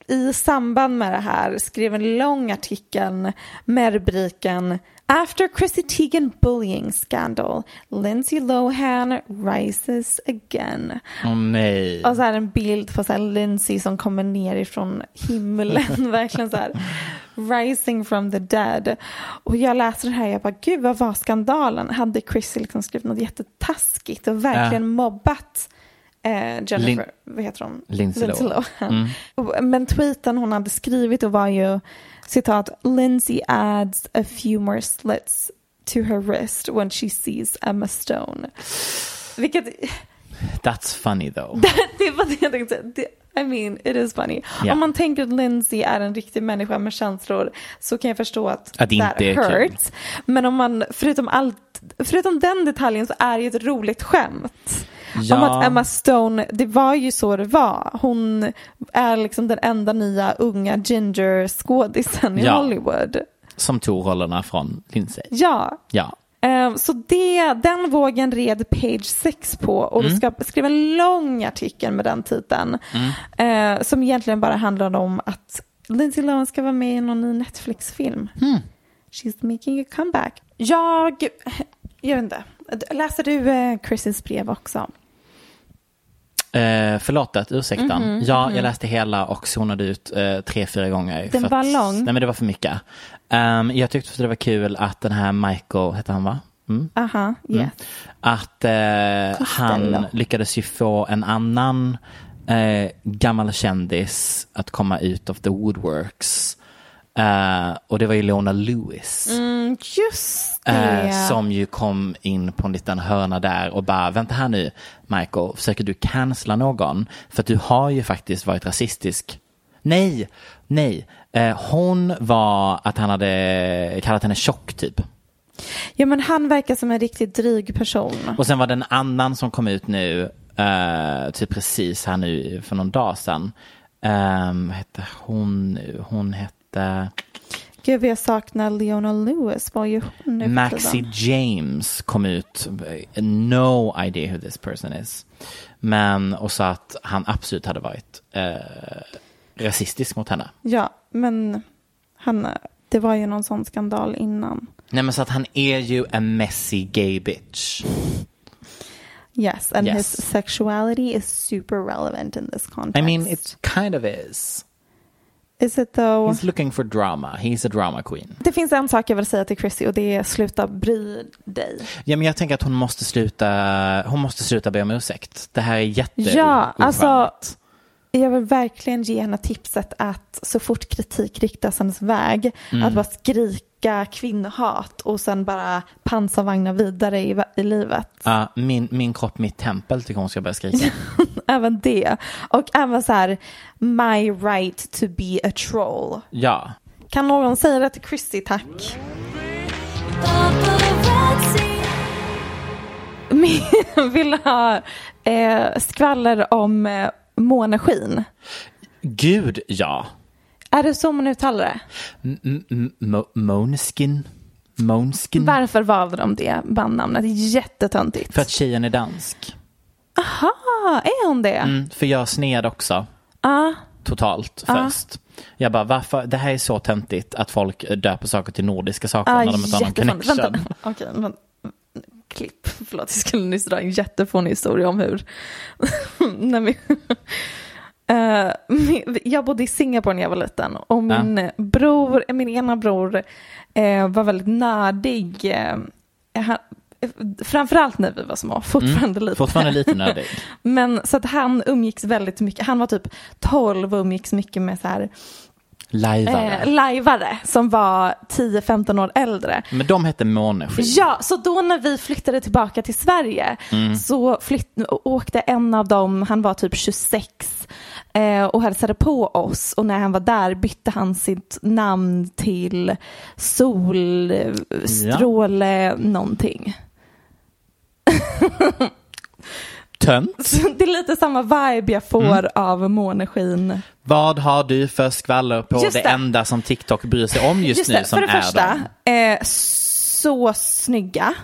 i samband med det här skrev en lång artikel med rubriken After Chrissy Teigen bullying scandal, Lindsay Lohan rises again. Åh nej. Och så här en bild på så här Lindsay som kommer ner ifrån himlen. verkligen så här rising from the dead. Och jag läser det här och jag bara gud vad var skandalen? Hade Chrissy liksom skrivit något jättetaskigt och verkligen mobbat eh, Jennifer, Lin- vad heter hon? Lindsay Lohan. Mm. Men tweeten hon hade skrivit och var ju citat Lindsay adds a few more slits to her wrist when she sees Emma Stone. Vilket That's funny though. det var det jag tänkte. Det, I mean, it is funny. Ja. Om man tänker att Lindsay är en riktig människa med känslor så kan jag förstå att, Att det that inte är kul. hurts. Men om man, förutom allt, förutom den detaljen så är det ju ett roligt skämt. Ja. Om att Emma Stone, det var ju så det var. Hon är liksom den enda nya unga ginger-skådisen i Ja. Hollywood. Som tog rollerna från Lindsay. Ja, Ja. Eh, Så det, den vågen red Page 6 på och Mm. ska, skrev en lång artikel med den titeln. eh, som egentligen bara handlade om att Lindsay Lohan ska vara med i någon ny Netflix-film. Hmm. She's making a comeback. Jag, jag vet inte, läser du eh, Chrissys brev också? Eh, förlåtet, ursäkta. ja, jag läste hela och zonade ut eh, tre, fyra gånger. Mhm, Den var att, lång. Nej men det var för mycket. Ehm, jag tyckte att det var kul att den här Michael, heter han va? Mm. Aha, yes. Att eh, han lyckades ju få en annan eh, gammal kändis att komma ut of the woodworks. Eh, och det var ju Leona Lewis. Mm, just det. Eh, som ju kom in på en liten hörna där och bara, vänta här nu Michael, försöker du cancella någon? För att du har ju faktiskt varit rasistisk. Nej, nej. Eh, hon var att han hade kallat henne tjock typ. Ja men han verkar som en riktigt dryg person. Och sen var det en annan som kom ut nu, eh, typ precis här nu för någon dag sedan. Um, vad hette hon nu? Hon hette Gud vad jag saknar Leona Lewis. Vad gör hon nu Maxi? James kom ut. No idea who this person is. Men och sa att han absolut hade varit eh, rasistisk mot henne. Ja, men han, det var ju någon sån skandal innan. Nej men så att han är ju en messy gay bitch. Yes, and Yes. his sexuality is super relevant in this context. I mean it kind of is. Is it though? He's looking for drama. He's a drama queen. Det finns en sak jag vill säga till Chrissy och det är sluta bry dig. Ja men jag tänker att hon måste sluta, hon måste sluta be om ursäkt. Det här är jätte Ja, alltså. Jag vill verkligen ge henne tipset att så fort kritik riktas hennes väg, Mm. att bara skrika kvinnohat och sen bara pansarvagna vidare i, i livet. Ja, min, min kropp, mitt tempel tycker hon ska börja skrika. Även det. Och även så här, my right to be a troll. ja. Kan någon säga det till Chrissy, tack? Vill ha eh, skvaller om eh, måneskin. Gud ja. Är det så man uttalar det? Måneskin. Måneskin. Varför valde de det bandnamnet? Jättetöntigt. För att tjejen är dansk. Aha, är hon det? Mm, för jag sned också. Ja. Totalt först. Jag bara, varför? Det här är så töntigt att folk döper saker till nordiska saker Ah, när de inte har någon connection. Vänta, okej. men, klipp. Förlåt, jag skulle nyss dra en jättefånig historia om hur... när vi, min- jag bodde i Singapore när jag var liten och min bror, min ena bror eh, var väldigt nördig. Eh, han, framförallt när vi var små, fortfarande lite. Mm. Fortfarande lite nördig. Men så att han umgicks väldigt mycket, han var typ 12 och umgicks mycket med så här Lajvare. eh, lajvare som var 10-15 år äldre. Men de hette Måneskin. Ja, så då när vi flyttade tillbaka till Sverige Mm. så flytt, åkte en av dem, han var typ 26 eh, och hälsade på oss och när han var där bytte han sitt namn till Solstråle någonting. Tönt. Så det är lite samma vibe jag får Mm. av måneskin. Vad har du för skvaller på Just det, det. enda som TikTok bryr sig om just, nu det, som för det är första, eh, så snygga.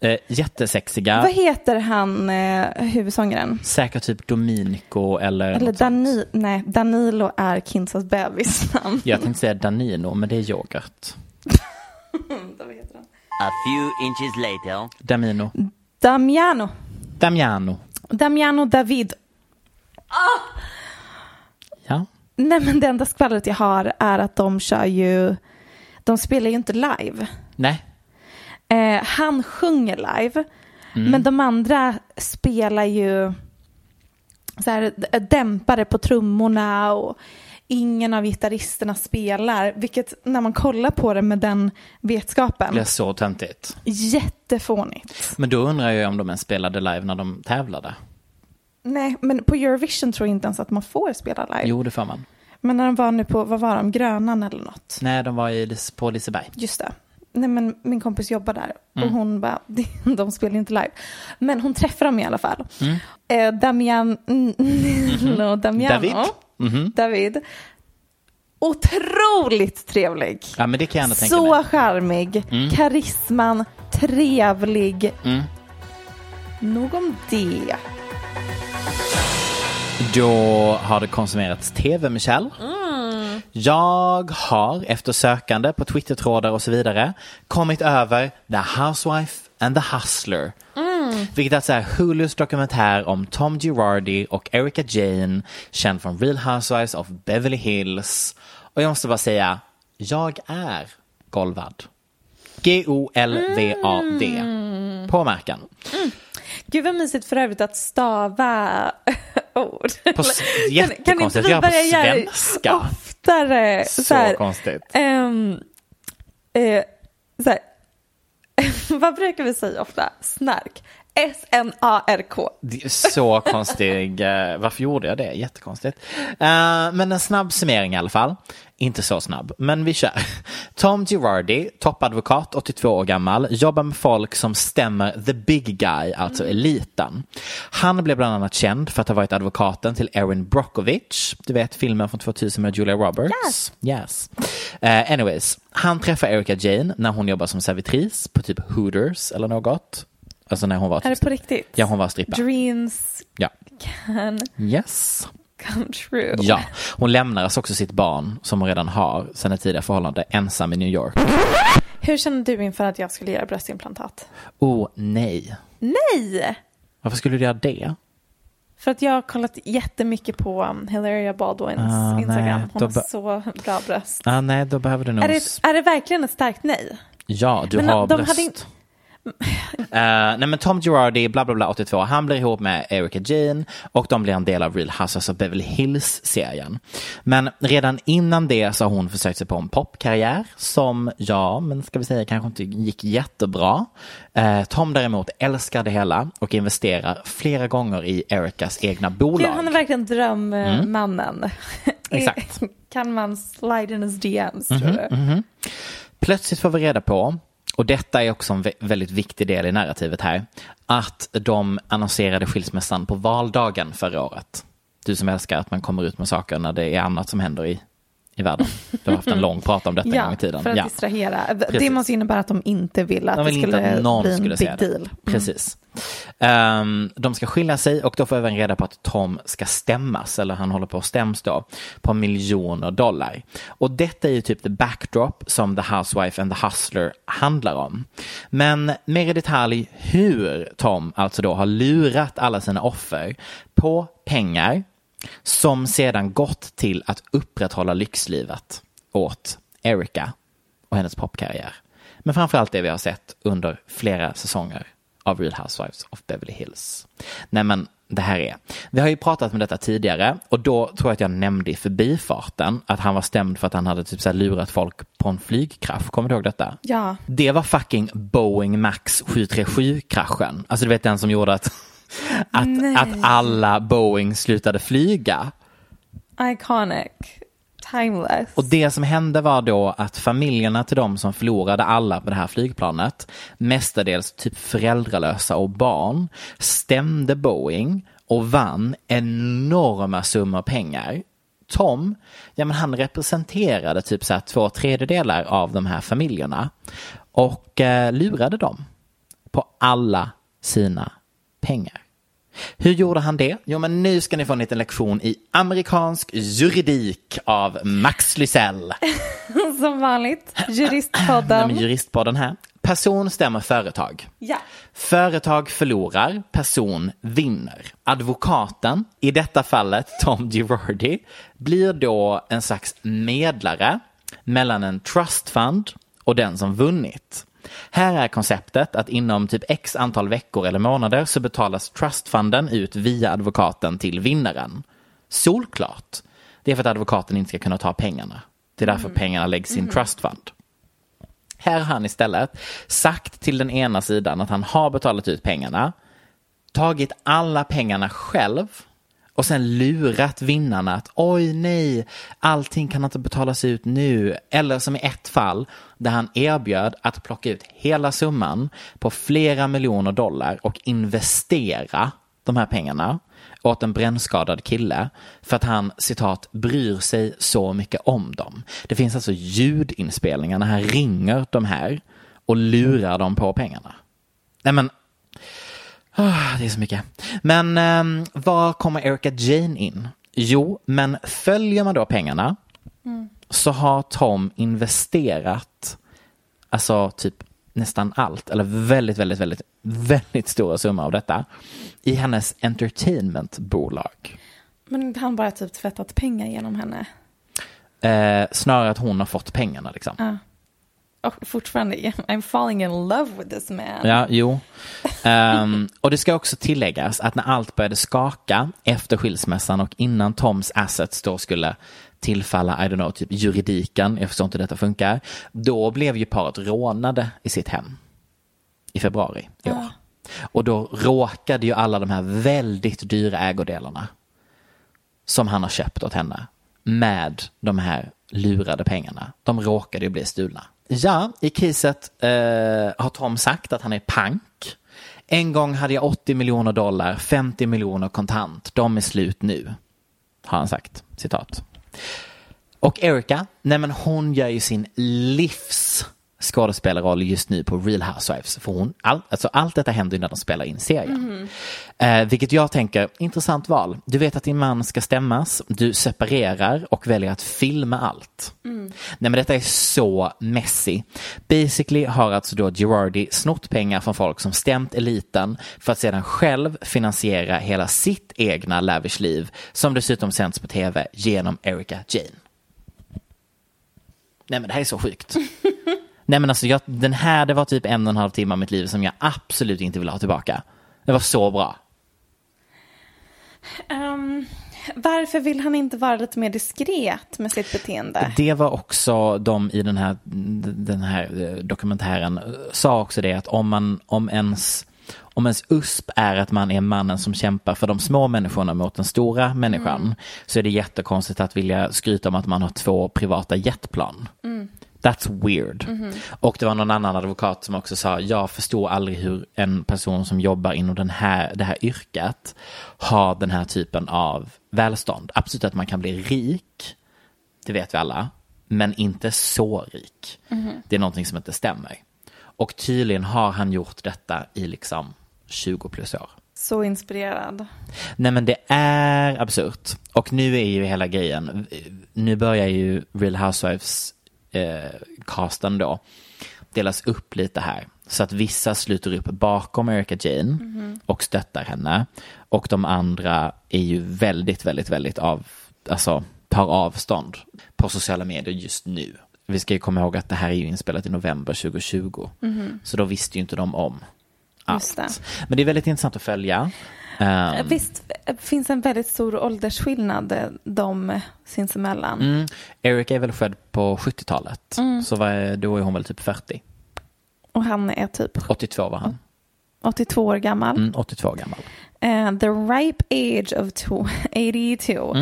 Eh, jättesexiga. Vad heter han, eh, huvudsångaren? Säkert typ Dominico eller, Eller. Dani, nej, Danilo är Kinsas bebisnamn. Jag tänkte säga Danino, men det är yoghurt. A few inches later. Damino. Damiano. Damiano. Damiano David. Ja. Nej men det enda skvallret jag har är att de kör ju, de spelar ju inte live. Nej. Eh, han sjunger live, Mm. men de andra spelar ju så här, dämpare på trummorna och ingen av gitarristerna spelar, vilket när man kollar på det med den vetskapen, Det är så töntigt. jättefånigt. Men då undrar jag om de ens spelade live när de tävlade. Nej, men på Eurovision tror jag inte ens att man får spela live. Jo, det får man. Men när de var nu på, vad var de, Grönan eller något? Nej, de var i, på Liseberg. Just det. Nej men min kompis jobbar där och Mm. hon bara, de spelar inte live. Men hon träffar dem i alla fall. Mm. Eh, Damian, mm, Damiano, David. Mhm. David. Otroligt trevlig. Ja, men det kan jag ändå tänka Så mig. charmig, Mm. karisman, trevlig. Mm. Nog om det. Då har det konsumerats tv, Michelle. Jag har efter sökande på Twittertrådar och så vidare kommit över The Housewife and the Hustler. Vilket alltså är Hulus dokumentär om Tom Girardi och Erika Jane, känd från Real Housewives of Beverly Hills. Och jag måste bara säga, jag är golvad. G-O-L-V-A-D. På märken. Gud vad mysigt för övrigt att stava ord. På s- Kan- inte jättekonstigt vi börja göra det svenska. Oftare. Så här, konstigt. ehm, eh, så här, vad brukar vi säga ofta? Snark. S-N-A-R-K. Så konstig. eh, Varför gjorde jag det? Jättekonstigt. Eh, Men en snabb summering i alla fall. inte så snabb, men vi kör. Tom Girardi, toppadvokat, 82 år gammal, jobbar med folk som stämmer the big guy, alltså eliten. Han blev bland annat känd för att ha varit advokaten till Erin Brockovich, du vet filmen från 2000 med Julia Roberts. Yes. yes. Eh, anyways, han träffar Erica Jane när hon jobbar som servitris på typ Hooters eller något. Alltså när hon var... Är det på riktigt? Ja, hon var strippa. Dreams Ja. can Yes. come true. Ja, hon lämnar alltså också sitt barn som hon redan har sedan ett tidigare förhållande ensam i New York. Hur känner du inför att jag skulle göra bröstimplantat? Oh nej. Nej! Varför skulle du göra det? För att jag har kollat jättemycket på um, Hilaria Baldwins Ah, Instagram. nej, Hon har så bra bröst. Ah, nej, då behöver du nog... Är det, är det verkligen ett starkt nej? Ja, du Men har de bröst. hade inte- Eh, nej men Tom Girardi, bla bla bla 82, han blir ihop med Erica Jane och de blir en del av Real Housewives of Beverly Hills-serien. Men redan innan det så har hon försökt sig på en popkarriär som, ja, men ska vi säga kanske inte gick jättebra. Eh, Tom däremot älskar det hela och investerar flera gånger i Ericas egna bolag. Han är verkligen drömmannen. Exakt. kan man slide in his DMs Mhm, tror du? Plötsligt får vi reda på, och detta är också en väldigt viktig del i narrativet här, att de annonserade skilsmässan på valdagen förra året. Du som älskar att man kommer ut med saker när det är annat som händer i, i världen. Du har haft en lång prat om detta en gång Ja, i tiden. för att Ja. distrahera. Det måste innebära att de inte ville att De det vill inte skulle att någon bli en skulle big säga det. deal. Mm. Precis. Ehm, de ska skilja sig och då får även reda på att Tom ska stämmas, eller han håller på att stäms då, på miljoner dollar. Och detta är ju typ the backdrop som The Housewife and the Hustler handlar om. Men mer i detalj hur Tom alltså då har lurat alla sina offer på pengar som sedan gått till att upprätthålla lyxlivet åt Erica och hennes popkarriär. Men framförallt det vi har sett under flera säsonger av Real Housewives of Beverly Hills. Nej men det här är, vi har ju pratat med detta tidigare och då tror jag att jag nämnde i förbifarten att han var stämd för att han hade typ så lurat folk på en flygkrasch. Kommer du ihåg detta? Ja. Det var fucking Boeing Max 737-kraschen. Alltså du vet den som gjorde att, att, Nej. att alla Boeing slutade flyga. Iconic. Timeless. Och det som hände var då att familjerna till de som förlorade alla på det här flygplanet, mestadels typ föräldralösa och barn, stämde Boeing och vann enorma summor pengar. Tom, ja men han representerade typ så här två tredjedelar av de här familjerna och eh, lurade dem på alla sina pengar. Hur gjorde han det? Jo, men nu ska ni få en liten lektion i amerikansk juridik av Max Lysell. Som vanligt. Juristpodden. Nej, juristpodden här. Person stämmer företag. Ja. Företag förlorar, person vinner. Advokaten, i detta fallet Tom Girardi, blir då en slags medlare mellan en trust fund och den som vunnit. Här är konceptet att inom typ x antal veckor eller månader så betalas trustfunden ut via advokaten till vinnaren. Solklart. Det är för att advokaten inte ska kunna ta pengarna. Det är därför pengarna läggs i en trustfund. Här har han istället sagt till den ena sidan att han har betalat ut pengarna, tagit alla pengarna själv och sen lurat vinnarna att oj nej, allting kan inte betalas ut nu. Eller som i ett fall där han erbjöd att plocka ut hela summan på flera miljoner dollar och investera de här pengarna åt en brännskadad kille för att han citat bryr sig så mycket om dem. Det finns alltså ljudinspelningar när han ringer de här och lurar dem på pengarna. Nej men, ah, det är så mycket. Men um, var kommer Erica Jane in? Jo, men följer man då pengarna så har Tom investerat alltså typ nästan allt, eller väldigt, väldigt, väldigt, väldigt stora summor av detta i hennes entertainmentbolag. Men han bara typ tvättat pengar genom henne. Eh, snarare att hon har fått pengarna liksom. Ja. Fortfarande, I'm falling in love with this man. Ja, jo. Ehm, och det ska också tilläggas att när allt började skaka efter skilsmässan och innan Toms assets då skulle tillfalla, I don't know, typ juridiken, jag förstår inte hur detta funkar, då blev ju paret rånade i sitt hem i februari i år. Och då råkade ju alla de här väldigt dyra ägodelarna som han har köpt åt henne med de här lurade pengarna. De råkade ju bli stulna. Ja, i kriset eh, har Tom sagt att han är pank. En gång hade jag 80 miljoner dollar, 50 miljoner kontant. De är slut nu, har han sagt. Citat. Och Erika, nej men hon gör ju sin livs skådespelarroll just nu på Real Housewives. För hon, all, alltså allt detta händer när de spelar in serien. Eh, vilket jag tänker, intressant val. Du vet att din man ska stämmas, du separerar och väljer att filma allt. Nej men detta är så messy. Basically har alltså då Girardi snott pengar från folk som stämt eliten för att sedan själv finansiera hela sitt egna lavish liv som dessutom sänds på tv genom Erika Jane. Nej men det här är så sjukt. Nej men alltså jag, den här, det var typ en och en halv timme av mitt liv som jag absolut inte vill ha tillbaka. Det var så bra. Ehm, varför vill han inte vara lite mer diskret med sitt beteende? Det var också de i den här, den här eh, dokumentären eh, sa också det att om man, om ens om ens USP är att man är mannen som kämpar för de små människorna mot den stora människan så är det jättekonstigt att vilja skryta om att man har två privata jetplan. That's weird. Och det var någon annan advokat som också sa, jag förstår aldrig hur en person som jobbar inom den här, det här yrket har den här typen av välstånd. Absolut att man kan bli rik, det vet vi alla, men inte så rik. Det är någonting som inte stämmer. Och tydligen har han gjort detta i liksom 20 plus år. Så inspirerad. Nej men det är absurt. Och nu är ju hela grejen, nu börjar ju Real Housewives casten då delas upp lite här. Så att vissa sluter upp bakom Erika Jane och stöttar henne. Och de andra är ju väldigt, väldigt, väldigt av, alltså tar avstånd på sociala medier just nu. Vi ska ju komma ihåg att det här är ju inspelat i november 2020. Så då visste ju inte de om allt. Men det är väldigt intressant att följa. Ehm, Visst finns en väldigt stor åldersskillnad eh, de sinsemellan. Mm. Erika är väl född på 70-talet. Så vad är, då är hon väl typ 40. Och han är typ 82 var han. 82 år gammal. Mm, 82 år gammal. Eh, the ripe age of to- 82.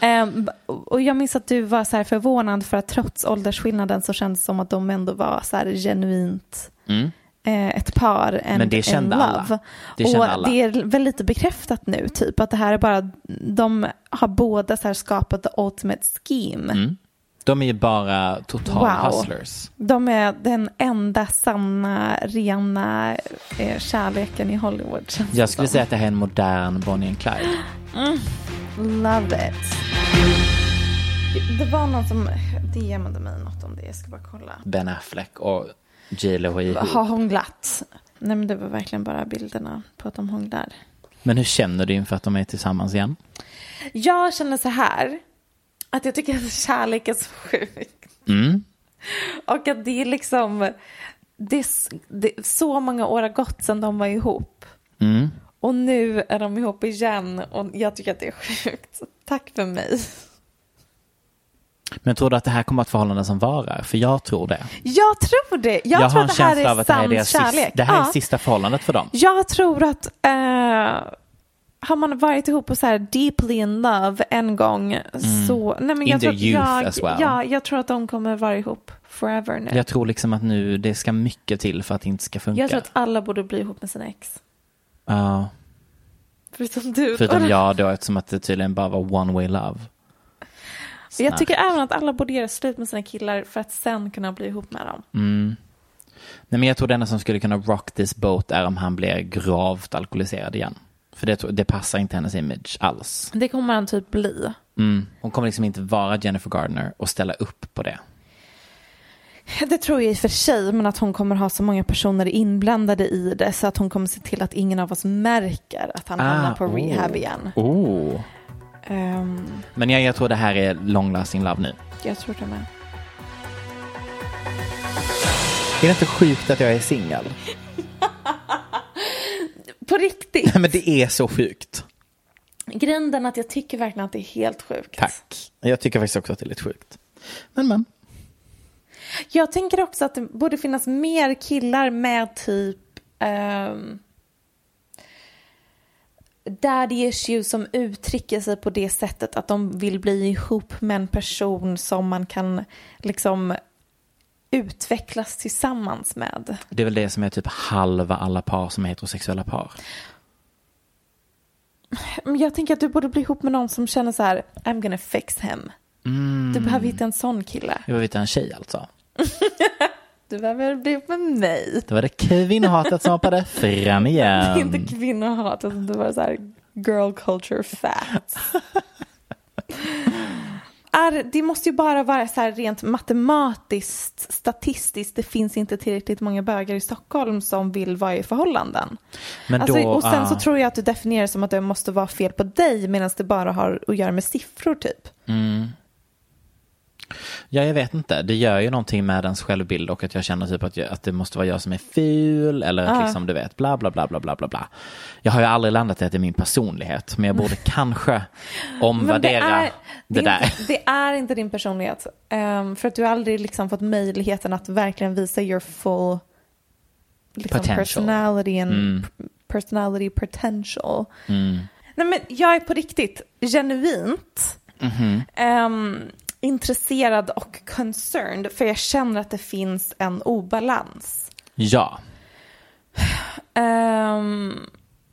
Eh, b- och jag minns att du var så förvånad för att trots åldersskillnaden så kändes det som att de ändå var så genuint Mm. Eh, ett par and Men det kände alla. love. Det kände och alla. det är väl lite bekräftat nu typ att det här är bara, de har båda så här skapat the ultimate scheme. Mm. De är ju bara total Wow. hustlers. De är den enda sanna, rena eh, kärleken i Hollywood. Jag skulle som. säga att det här är en modern Bonnie and Clyde. Love it. Det, det var någon som DMade mig något om det, jag ska bara kolla. Ben Affleck och Har hånglat? Nej men det var verkligen bara bilderna på att de hånglar. Men hur känner du inför att de är tillsammans igen? Jag känner så här, att jag tycker att kärlek är så sjukt. Mm. Och att det är liksom, det det, så många år har gått sedan de var ihop. Mm. Och nu är de ihop igen och jag tycker att det är sjukt. Tack för mig. Men tror du att det här kommer att förhållanden som varar? För jag tror det. Jag tror det. Jag, Jag, tror har en att det här känsla av är att det här är deras kärlek. sista, det här är Ja. sista förhållandet för dem. Jag tror att eh, har man varit ihop och så här deeply in love en gång så... Nej, men Mm. In jag tror, youth jag, as well. Ja, jag tror att de kommer vara ihop forever nu. Jag tror liksom att nu det ska mycket till för att det inte ska funka. Jag tror att alla borde bli ihop med sina ex. Ja, Förutom du. förutom jag då eftersom att det tydligen bara var one way love. Jag tycker även att alla borde göra slut med sina killar för att sen kunna bli ihop med dem. Mm. Nej, men jag tror det enda som skulle kunna rock this boat är om han blir gravt alkoholiserad igen. För det, det passar inte hennes image alls. Det kommer han typ bli. Mm. Hon kommer liksom inte vara Jennifer Gardner och ställa upp på det. Det tror jag i och för sig, men att hon kommer ha så många personer inblandade i det så att hon kommer se till att ingen av oss märker att han hamnar på oh. rehab igen. Oh. Ehm, Men jag, jag tror det här är long lasting love nu. jag tror det med. Är det inte sjukt att jag är singel? På riktigt. Nej men det är så sjukt. Grunden att jag tycker verkligen att det är helt sjukt. Tack. Jag tycker faktiskt också att det är lite sjukt. Men men. Jag tänker också att det borde finnas mer killar med typ ehm, daddy issues som uttrycker sig på det sättet att de vill bli ihop med en person som man kan liksom utvecklas tillsammans med. Det är väl det som är typ halva alla par som är heterosexuella par. Jag tänker att du borde bli ihop med någon som känner så här, I'm gonna fix him. Du behöver hitta en sån kille. Jag vill hitta en tjej alltså. Du behöver bli med mig. Då var det kvinnohatet som hoppade fram Det är igen. inte kvinnohat, utan det var så här girl culture facts. är, det måste ju bara vara så här rent matematiskt, statistiskt. Det finns inte tillräckligt många bögar i Stockholm som vill vara i förhållanden. Men alltså, då, och sen så ah. tror jag att du definierar det som att det måste vara fel på dig medan det bara har att göra med siffror typ. Ja, jag vet inte. Det gör ju någonting med ens självbild och att jag känner typ att, jag, att det måste vara jag som är ful eller att Ja. liksom du vet bla bla bla bla bla bla bla. Jag har ju aldrig landat i att det är min personlighet men jag borde kanske omvärdera det, det, är där. inte, det är inte din personlighet. Ehm, för att du har aldrig liksom fått möjligheten att verkligen visa your full liksom, Potential. personality and Mm. personality potential. Mm. Nej men jag är på riktigt genuint Mhm. ehm, intresserad och concerned för jag känner att det finns en obalans. Ja, Ehm,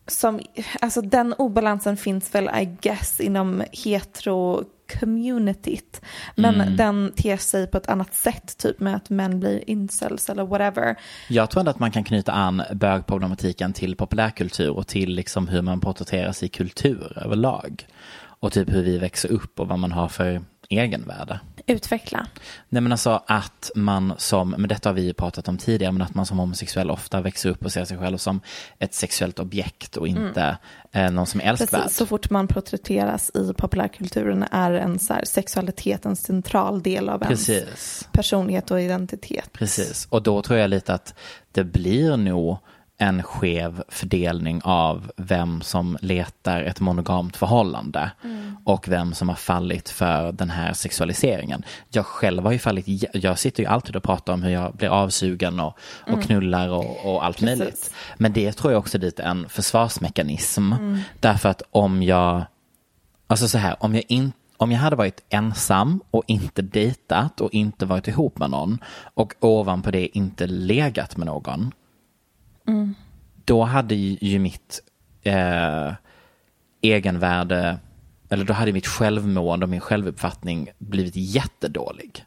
som, alltså den obalansen finns väl I guess inom hetero-communityt. Men Mm. den ter sig på ett annat sätt, typ med att män blir incels eller whatever. jag tror ändå att man kan knyta an bögproblematiken till populärkultur och till liksom hur man porträtteras i kultur överlag. Och typ hur vi växer upp och vad man har för egenvärde. Utveckla. Nej men alltså att man som, men detta har vi ju pratat om tidigare, men att man som homosexuell ofta växer upp och ser sig själv som ett sexuellt objekt och inte eh, någon som är älskvärd. Mm. Precis, så fort man porträtteras i populärkulturen är en så här, sexualitet en central del av ens Precis, personlighet och identitet. precis. Och då tror jag lite att det blir nog en skev fördelning av vem som letar ett monogamt förhållande och vem som har fallit för den här sexualiseringen. Jag själv har ju fallit, jag sitter ju alltid och pratar om hur jag blir avsugen och, och knullar och, och allt Precis. möjligt. Men det tror jag också är lite en försvarsmekanism. Därför att om jag, alltså så här, om jag inte om jag hade varit ensam och inte dejtat och inte varit ihop med någon och ovanpå det inte legat med någon. Då hade ju mitt eh, egenvärde, eller då hade mitt självmående och min självuppfattning blivit jättedålig.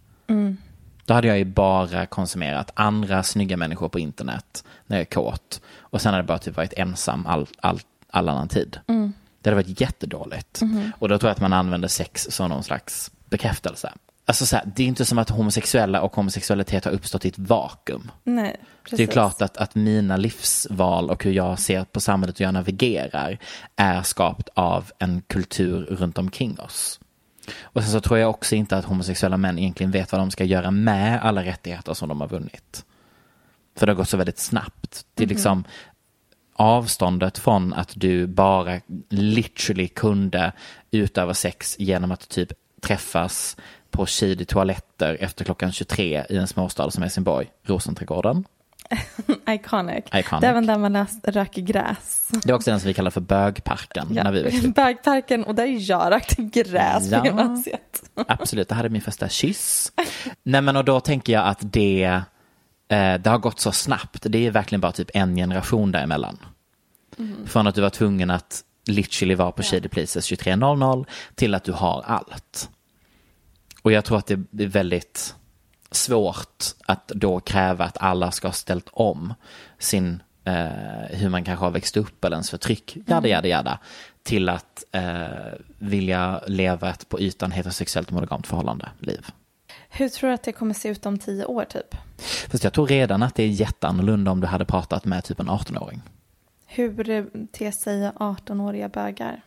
Då hade jag ju bara konsumerat andra snygga människor på internet när jag är kåt. Och sen hade jag bara typ varit ensam all, all, all annan tid. Det hade varit jättedåligt. Och då tror jag att man använder sex som någon slags bekräftelse. Alltså så här, det är inte som att homosexuella och homosexualitet har uppstått i ett vakuum. Nej, precis. Det är klart att, att mina livsval och hur jag ser på samhället och jag navigerar är skapat av en kultur runt omkring oss. Och sen så tror jag också inte att homosexuella män egentligen vet vad de ska göra med alla rättigheter som de har vunnit. För det har gått så väldigt snabbt. Det är liksom avståndet från att du bara literally kunde utöva sex genom att typ träffas på shady toaletter efter klockan 23 i en småstad som Helsingborg, Rosenträdgården. Iconic. Iconic. Det är även där man röker gräs. Det är också den som vi kallar för bögparken när vi växte. Bögparken och där jag rökte gräs Ja. på gymnasiet. Absolut, det hade min första kyss. Nej men och då tänker jag att det, eh, det har gått så snabbt. Det är verkligen bara typ en generation däremellan. Från att du var tvungen att literally vara på Shady Places 23.00 till att du har allt. Och jag tror att det är väldigt svårt att då kräva att alla ska ha ställt om sin, eh, hur man kanske har växt upp eller ens förtryck, jada jada jada, till att eh, vilja leva ett på ytan heterosexuellt monogamt förhållande, liv. Hur tror du att det kommer se ut om tio år typ? Fast jag tror redan att det är jätteannorlunda om du hade pratat med typ en 18-åring. Hur ter sig 18-åriga bögar?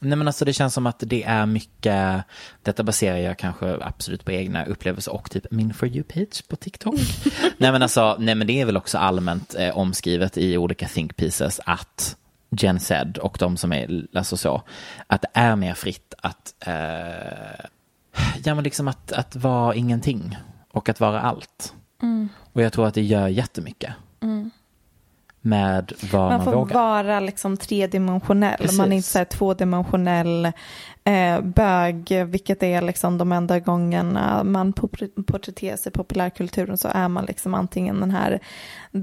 Nej men alltså det känns som att det är mycket, detta baserar jag kanske absolut på egna upplevelser och typ min For You-page på TikTok. nej men alltså, nej men det är väl också allmänt eh, omskrivet i olika think pieces att Gen Z och de som är, alltså så, att det är mer fritt att, eh, ja men liksom att, att vara ingenting och att vara allt. Och jag tror att det gör jättemycket. Med vad man, Man får vågar. vara liksom tredimensionell. Precis. Man är inte så här tvådimensionell eh, bög, vilket är liksom de enda gångerna man por- porträtterar sig i populärkulturen så är man liksom antingen den här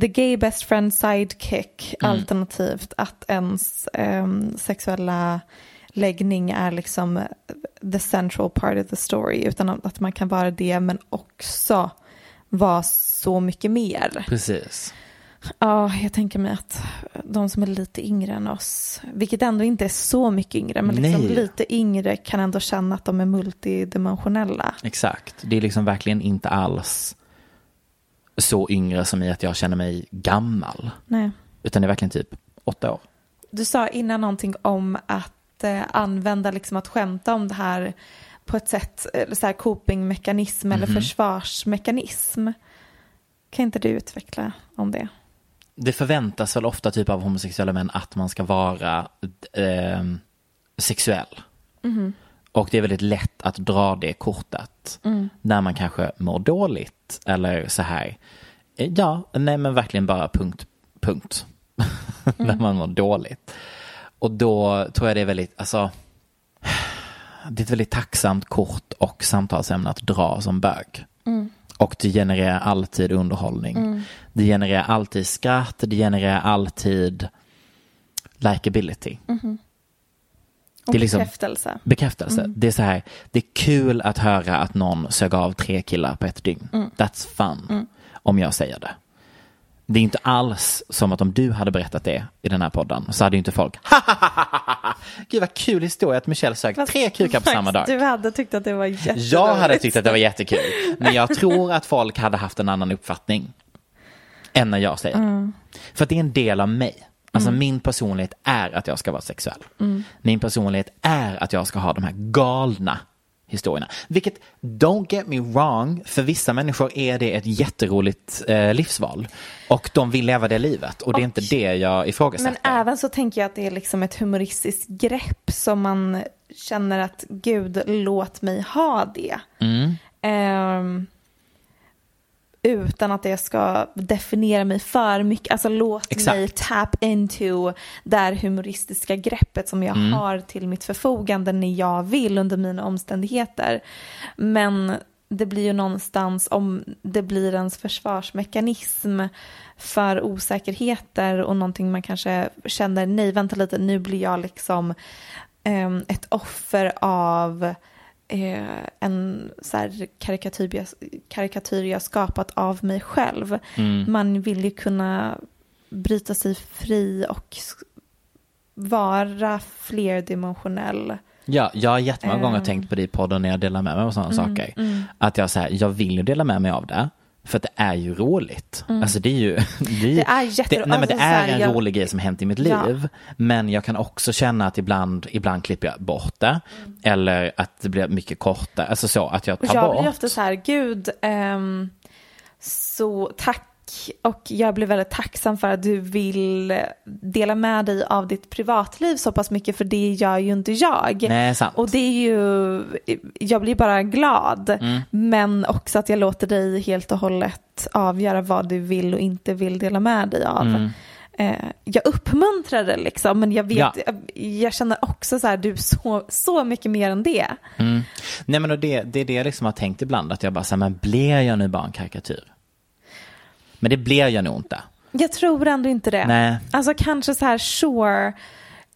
the gay best friend sidekick Mm. alternativt att ens ehm, sexuella läggning är liksom the central part of the story utan att man kan vara det men också vara så mycket mer. Precis. Ja, jag tänker mig att de som är lite yngre än oss, vilket ändå inte är så mycket yngre, men liksom lite yngre kan ändå känna att de är multidimensionella. Exakt. Det är liksom verkligen inte alls så yngre som i att jag känner mig gammal. Nej. Utan det är verkligen typ åtta år. Du sa innan någonting om att eh, använda, liksom att skämta om det här på ett sätt, så här copingmekanism eller Mhm. försvarsmekanism. Kan inte du utveckla om det? Det förväntas väl ofta typ av homosexuella män att man ska vara eh, sexuell. Mhm. Och det är väldigt lätt att dra det kortet Mm. när man kanske mår dåligt eller så här. Eh, Ja, nej men verkligen bara punkt, punkt. när man mår dåligt. Och då tror jag det är väldigt, alltså, det är ett väldigt tacksamt kort och samtalsämne att dra som bög. Mm. Och det genererar alltid underhållning. Mm. Det genererar alltid skratt, det genererar alltid likability. Mhm. Och Det är liksom- bekräftelse. Bekräftelse. Mm. Det är så här, det är kul att höra att någon sög av tre killar på ett dygn. Mm. That's fun, Mm. om jag säger det. Det är inte alls som att om du hade berättat det i den här podden så hade ju inte folk Gud vad kul historia att Michelle sög tre kukar på samma dag. Du hade tyckt att det var jätteroligt. Jag hade tyckt att det var jättekul. Men jag tror att folk hade haft en annan uppfattning än när jag säger. Mm. För att det är en del av mig. Alltså Mm. min personlighet är att jag ska vara sexuell. Mm. Min personlighet är att jag ska ha de här galna historierna. Vilket, don't get me wrong, för vissa människor är det ett jätteroligt eh, livsval. Och de vill leva det livet. Och det är inte det jag ifrågasätter. Men även så tänker jag att det är liksom ett humoristiskt grepp som man känner att gud, låt mig ha det. Mm. Ehm, utan att det ska definiera mig för mycket. Alltså låt Exakt. mig tap into det här humoristiska greppet som jag Mm. har till mitt förfogande när jag vill under mina omständigheter. Men det blir ju någonstans om det blir ens försvarsmekanism för osäkerheter och någonting man kanske känner, nej vänta lite, nu blir jag liksom ehm, ett offer av eh, en så här karikatyr, jag, karikatyr jag skapat av mig själv. Mm. Man vill ju kunna bryta sig fri och vara flerdimensionell. Ja, jag har jättemånga gånger Ehm. tänkt på det i podden när jag delar med mig av sådana Mm, saker. mm. Att jag säger, jag vill ju dela med mig av det. För att det är ju roligt. Mm. Alltså det är ju... Det är, ju- Det är jätteroligt. Det, nej, men det Alltså, så är en jag- rolig grej som hänt i mitt Ja. liv. Men jag kan också känna att ibland, ibland klipper jag bort det. Eller att det blir mycket kortare. Alltså så, att jag tar jag bort. blir ofta så här, gud, ehm, så tack. Och jag blir väldigt tacksam för att du vill dela med dig av ditt privatliv så pass mycket, för det gör ju inte jag. Nej, sant. Och det är ju, jag blir bara glad. Mm. Men också att jag låter dig helt och hållet avgöra vad du vill och inte vill dela med dig av. Mm. Eh, jag uppmuntrar det liksom, men jag vet, Ja. jag, jag känner också så här, du så, så mycket mer än det. Mm. Nej men och det, det är det jag liksom har tänkt ibland. Att jag bara säger, men blir jag nu bara en karikatyr? Men det blir jag nog inte. Jag tror ändå inte det. Nej. Alltså kanske så här, sure.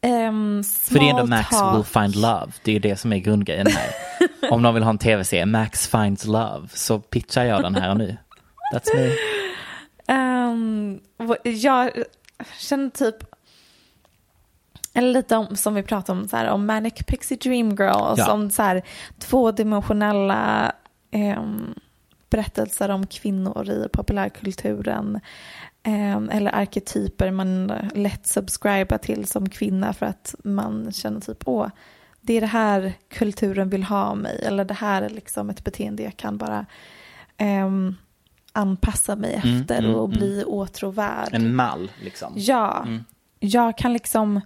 Um, För det är ändå Max will find love. Det är ju det som är grundgrejen här. Om någon vill ha en tv-serie, Max finds love, så pitchar jag den här och nu. That's me. Um, jag känner typ, eller lite om, som vi pratade om, så här, om Manic Pixie Dream Girls, Ja. om så här, tvådimensionella ehm, berättelser om kvinnor i populärkulturen. ehm, eller arketyper man lätt subscribar till som kvinna för att man känner typ åh, det är det här kulturen vill ha mig. Eller det här är liksom ett beteende jag kan bara ehm, anpassa mig Mm, efter mm, och mm. bli åtråvärd. En mall liksom. Ja, Mm. jag kan liksom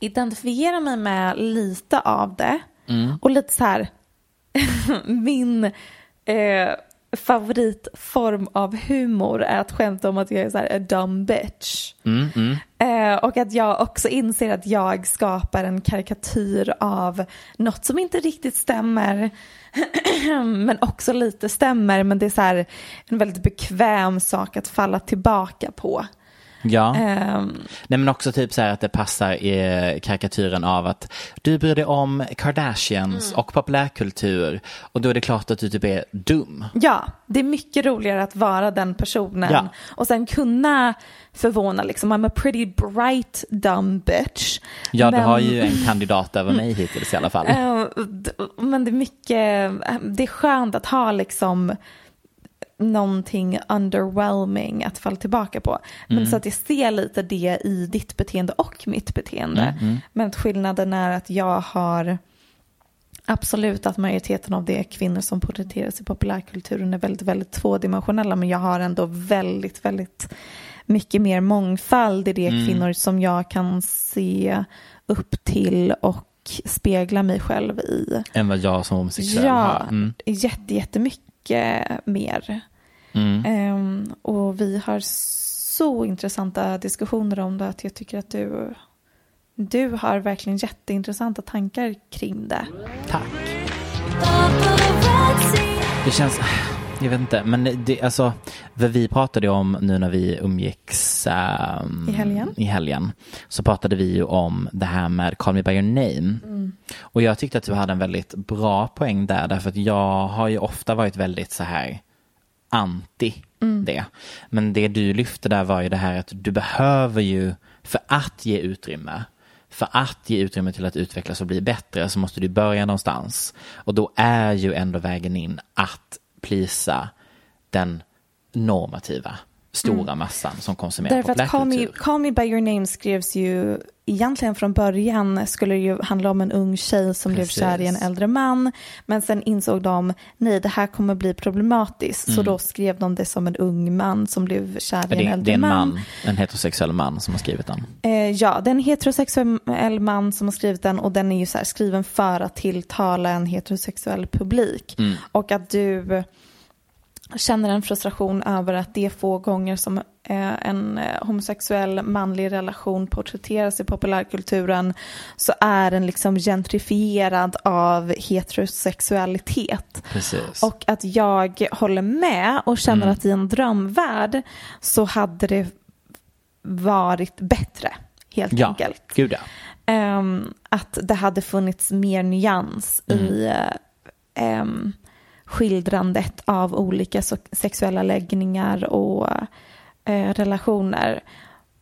identifiera mig med lite av det. Mm. Och lite så här, min, eh, favoritform av humor är att skämta om att jag är så här a dumb bitch. Mm, mm. Eh, och att jag också inser att jag skapar en karikatyr av något som inte riktigt stämmer men också lite stämmer men det är så här en väldigt bekväm sak att falla tillbaka på. Ja. Ehm, Nej men också typ så här att det passar i karikatyren av att du bryr dig om Kardashians Mm. och populärkultur och då är det klart att du typ är dum. Ja, det är mycket roligare att vara den personen Ja. och sen kunna förvåna liksom. I'm a pretty bright dumb bitch. Ja, du Men- har ju en kandidat över mig hittills i alla fall. D- Men det är mycket, det är skönt att ha liksom någonting underwhelming att falla tillbaka på. Men Mm. så att jag ser lite det i ditt beteende och mitt beteende. Mm, mm. Men att skillnaden är att jag har absolut att majoriteten av är kvinnor som porträtteras i populärkulturen är väldigt, väldigt tvådimensionella. Men jag har ändå väldigt, väldigt mycket mer mångfald i det Mm. kvinnor som jag kan se upp till och spegla mig själv i. Än vad jag som homosexuell Ja, har. Mm. jätte, jättemycket mer. Mm. Ehm, och vi har så intressanta diskussioner om det att jag tycker att du, du har verkligen jätteintressanta tankar kring det. Tack. Det känns, jag vet inte, men det, alltså, vad vi pratade om nu när vi umgicks ehm, I helgen? i helgen, så pratade vi ju om det här med Call Me By Your Name. Mm. Och jag tyckte att du hade en väldigt bra poäng där, därför att jag har ju ofta varit väldigt så här anti Mm. det. Men det du lyfte där var ju det här att du behöver ju, för att ge utrymme, för att ge utrymme till att utvecklas och bli bättre så måste du börja någonstans. Och då är ju ändå vägen in att plisa den normativa, stora Mm. massan som konsumerar Därför att Call me, populärkultur. Call me by your name skrevs ju egentligen från början skulle det ju handla om en ung tjej som blev Precis. kär i en äldre man. Men sen insåg de, nej det här kommer bli problematiskt. Så Mm. då skrev de det som en ung man som blev kär i Det, en det äldre är en man. man, en heterosexuell man som har skrivit den. Eh, ja, det är en heterosexuell man som har skrivit den och den är ju så skriven för att tilltala en heterosexuell publik. Mm. Och att du känner en frustration över att det är få gånger som eh, en eh, homosexuell manlig relation porträtteras i populärkulturen så är den liksom gentrifierad av heterosexualitet. Precis. Och att jag håller med och känner Mm. att i en drömvärld så hade det varit bättre helt ja, enkelt. gud ja. Ehm, att det hade funnits mer nyans i eh, ehm, skildrandet av olika sexuella läggningar och eh, relationer.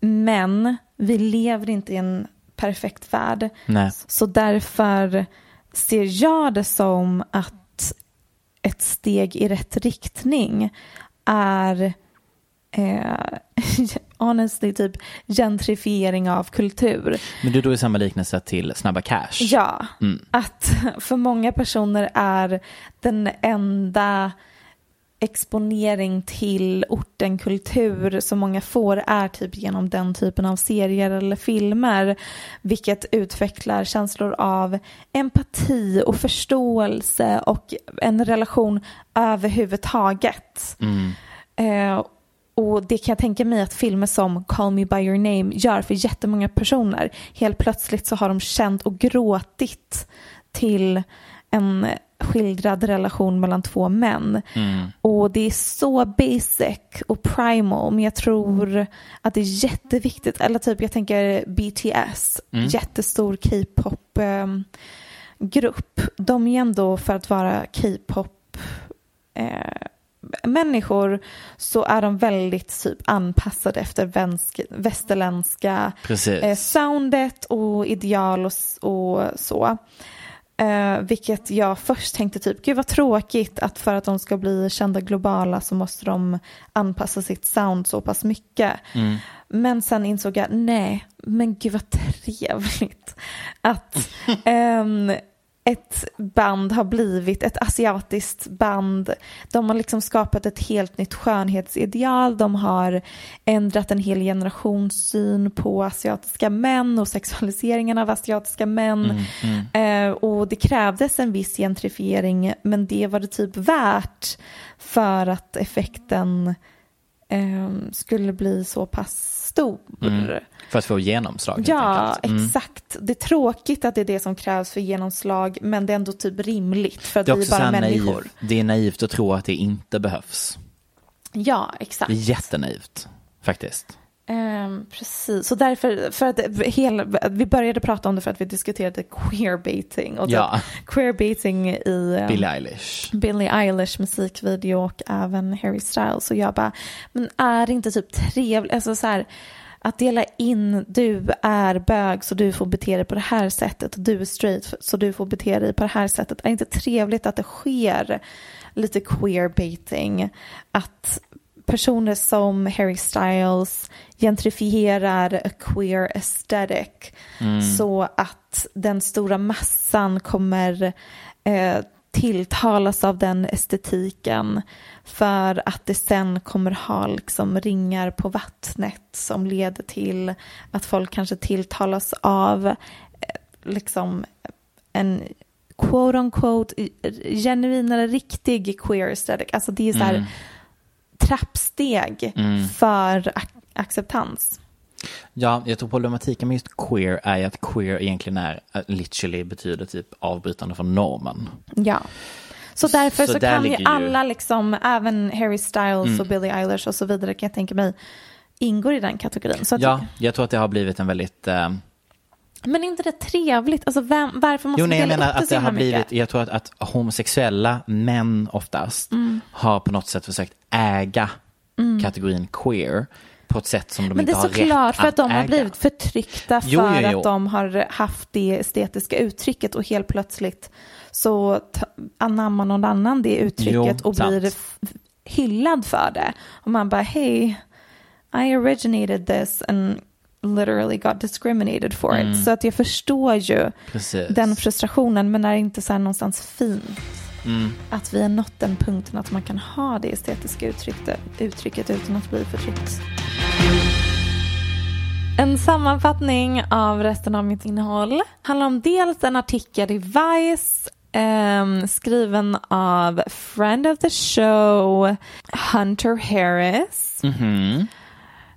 Men vi lever inte i en perfekt värld. Nej. Så därför ser jag det som att ett steg i rätt riktning är eh, honestly typ gentrifiering av kultur. Men du drog ju samma liknelse till Snabba Cash. Ja, Mm. att för många personer är den enda exponering till orten kultur som många får är typ genom den typen av serier eller filmer vilket utvecklar känslor av empati och förståelse och en relation överhuvudtaget. Mm. Eh, och det kan jag tänka mig att filmer som Call Me By Your Name gör för jättemånga personer. Helt plötsligt så har de känt och gråtit till en skildrad relation mellan två män. Mm. Och det är så basic och primal men jag tror att det är jätteviktigt. Eller typ jag tänker BTS, Mm. jättestor K-pop eh, grupp. De är ändå för att vara K-pop eh, människor så är de väldigt typ anpassade efter vänsk- västerländska eh, soundet och ideal och, och så. Eh, vilket jag först tänkte typ, gud vad tråkigt att för att de ska bli kända globala så måste de anpassa sitt sound så pass mycket. Mm. Men sen insåg jag, nej, men gud vad trevligt. Att ehm, ett band har blivit ett asiatiskt band. De har liksom skapat ett helt nytt skönhetsideal. De har ändrat en hel generations syn på asiatiska män och sexualiseringen av asiatiska män. Mm, Eh, och det krävdes en viss gentrifiering men det var det typ värt för att effekten eh, skulle bli så pass stor. Mm. För att få genomslag. Ja. Mm. exakt. Det är tråkigt att det är det som krävs för genomslag, men det är ändå typ rimligt för att Det är vi är bara människor. naiv, det är naivt att tro att det inte behövs. Ja, exakt. Det är jättenaivt, faktiskt. Ehm, precis, så därför, för att hela, vi började prata om det för att vi diskuterade queerbaiting och Ja. typ queerbaiting i ehm, Billie Eilish. Billie Eilish musikvideo och även Harry Styles och jag bara, men är det inte typ trevligt, alltså så här, att dela in, du är bög så du får bete dig på det här sättet och du är straight så du får bete dig på det här sättet. Är det inte trevligt att det sker lite queerbaiting? Att personer som Harry Styles gentrifierar a queer aesthetic så att den stora massan kommer eh, tilltalas av den estetiken för att det sen kommer ha liksom ringar på vattnet som leder till att folk kanske tilltalas av eh, liksom en quote on quote genuin eller riktig queer aesthetic. Alltså det är så här trappsteg för ac- acceptans. Ja, jag tror problematiken med just queer är att queer egentligen är, uh, literally betyder typ avbrytande från normen. Ja. Så därför så, Så kan ju alla, liksom, även Harry Styles Mm. och Billie Eilish och så vidare kan jag tänka mig ingår i den kategorin. Så Ja, jag tror att det har blivit en väldigt... eh, Men är inte det trevligt? Alltså vem, varför måste jo, nej, jag menar att det har blivit, mycket? jag tror att, att homosexuella män oftast Mm. har på något sätt försökt äga kategorin queer på ett sätt som de Men det inte är har rätt såklart för att de har äga. blivit förtryckta för Jo, jo, jo. att de har haft det estetiska uttrycket och helt plötsligt så anammar någon annan det uttrycket och blir sant. f- hyllad för det. Och man bara, hej, I originated this and literally got discriminated for it. Så att jag förstår ju Mm. Precis. den frustrationen, men är det inte så här någonstans fint? Mm. Att vi har nått den punkten att man kan ha det estetiska uttrycket, uttrycket utan att bli förtryckt. En sammanfattning av resten av mitt innehåll handlar om dels en artikel i Vice ehm, skriven av friend of the show Hunter Harris. Mhm.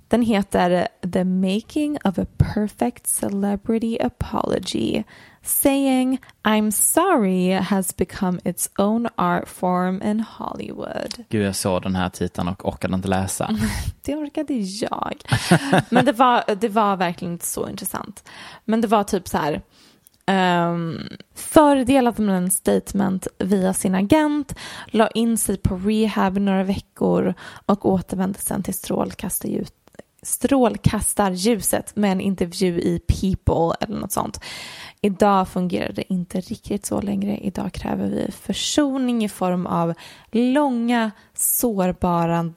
Den heter The Making of a Perfect Celebrity Apology. Saying I'm sorry has become its own art form in Hollywood. Gud, jag såg den här titeln och orkade inte läsa. Det orkade jag. Men det var, det var verkligen inte så intressant. Men det var typ så här. Um, fördelade med en statement via sin agent, la in sig på rehab några veckor och återvände sen till strålkastarljus strålkastarljuset med en intervju i People eller något sånt. Idag fungerar det inte riktigt så längre. Idag kräver vi försoning i form av långa, sårbara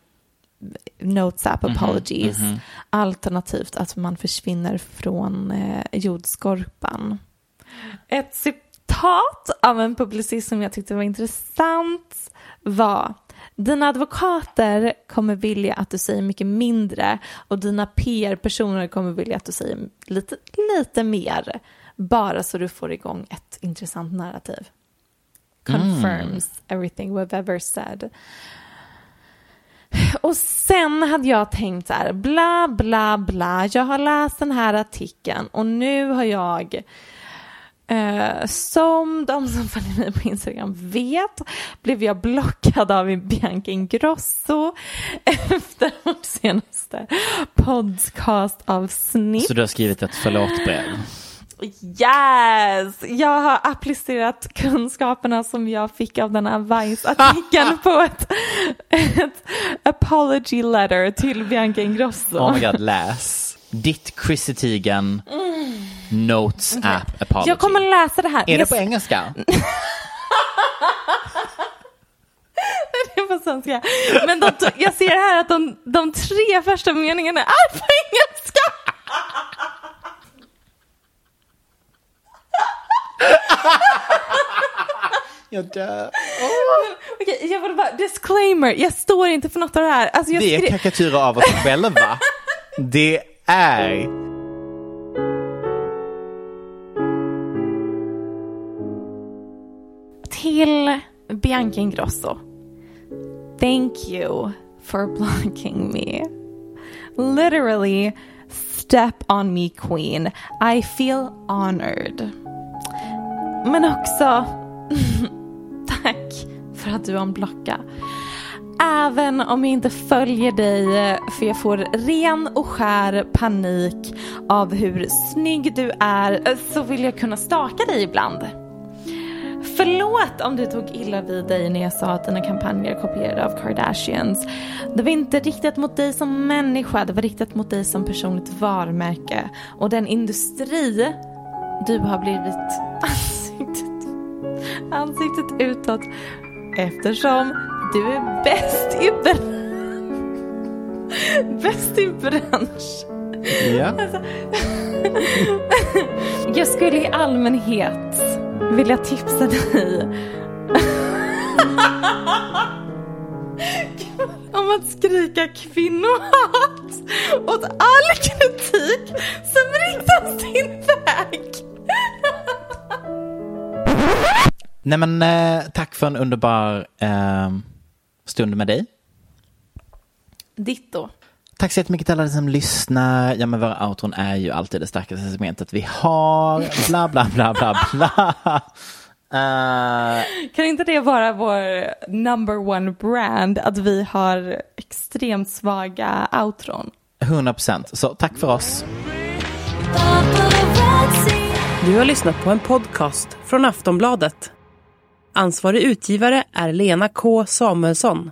notes app apologies. Alternativt att man försvinner från eh, jordskorpan. Ett citat av en publicist som jag tyckte var intressant var dina advokater kommer vilja att du säger mycket mindre och dina PR-personer kommer vilja att du säger lite, lite mer. Bara så du får igång ett intressant narrativ. Confirms everything we've ever said. Och sen hade jag tänkt så här, bla bla bla, jag har läst den här artikeln och nu har jag Eh, som de som följer mig på Instagram vet blev jag blockad av Bianca Ingrosso efter vårt senaste podcastavsnitt. Så du har skrivit ett förlåtbrev? Yes! Jag har applicerat kunskaperna som jag fick av den här Vice-artikeln på ett, ett apology letter till Bianca Ingrosso. Oh my god, läs. Ditt Chrissy Teigen Notes app apology. jag kommer läsa det här. Är det Jag- på engelska? Det är på svenska. Men de, jag ser här att de, de tre första meningarna är på engelska. Jag dör. Okej, jag vill bara, disclaimer, jag står inte för något av det här. Alltså jag Det är skri- karikatyrer av oss själva. Det är... Till Bianca Ingrosso. Thank you for blocking me. Literally, step on me queen. I feel honored. Men också, tack för att du unblockar. Även om jag inte följer dig för jag får ren och skär panik av hur snygg du är så vill jag kunna staka dig ibland. Förlåt om du tog illa vid dig när jag sa att dina kampanjer är kopierade av Kardashians. Det var inte riktat mot dig som människa, det var riktat mot dig som personligt varumärke. Och den industri du har blivit ansiktet, ansiktet utåt eftersom du är bäst i, br- bäst i bransch. Ja. Jag skulle i allmänhet vilja tipsa dig om att skrika kvinnohat åt all kritik som riktas din väg. Nej men eh, tack för en underbar eh, stund med dig. Ditto. Tack så jättemycket till alla som lyssnar. Ja men våra outron är ju alltid det starkaste segmentet vi har. Bla bla bla bla bla. Eh, Kan inte det vara vår number one brand att vi har extremt svaga outron? 100% Så tack för oss. Du har lyssnat på en podcast från Aftonbladet. Ansvarig utgivare är Lena K Samuelsson.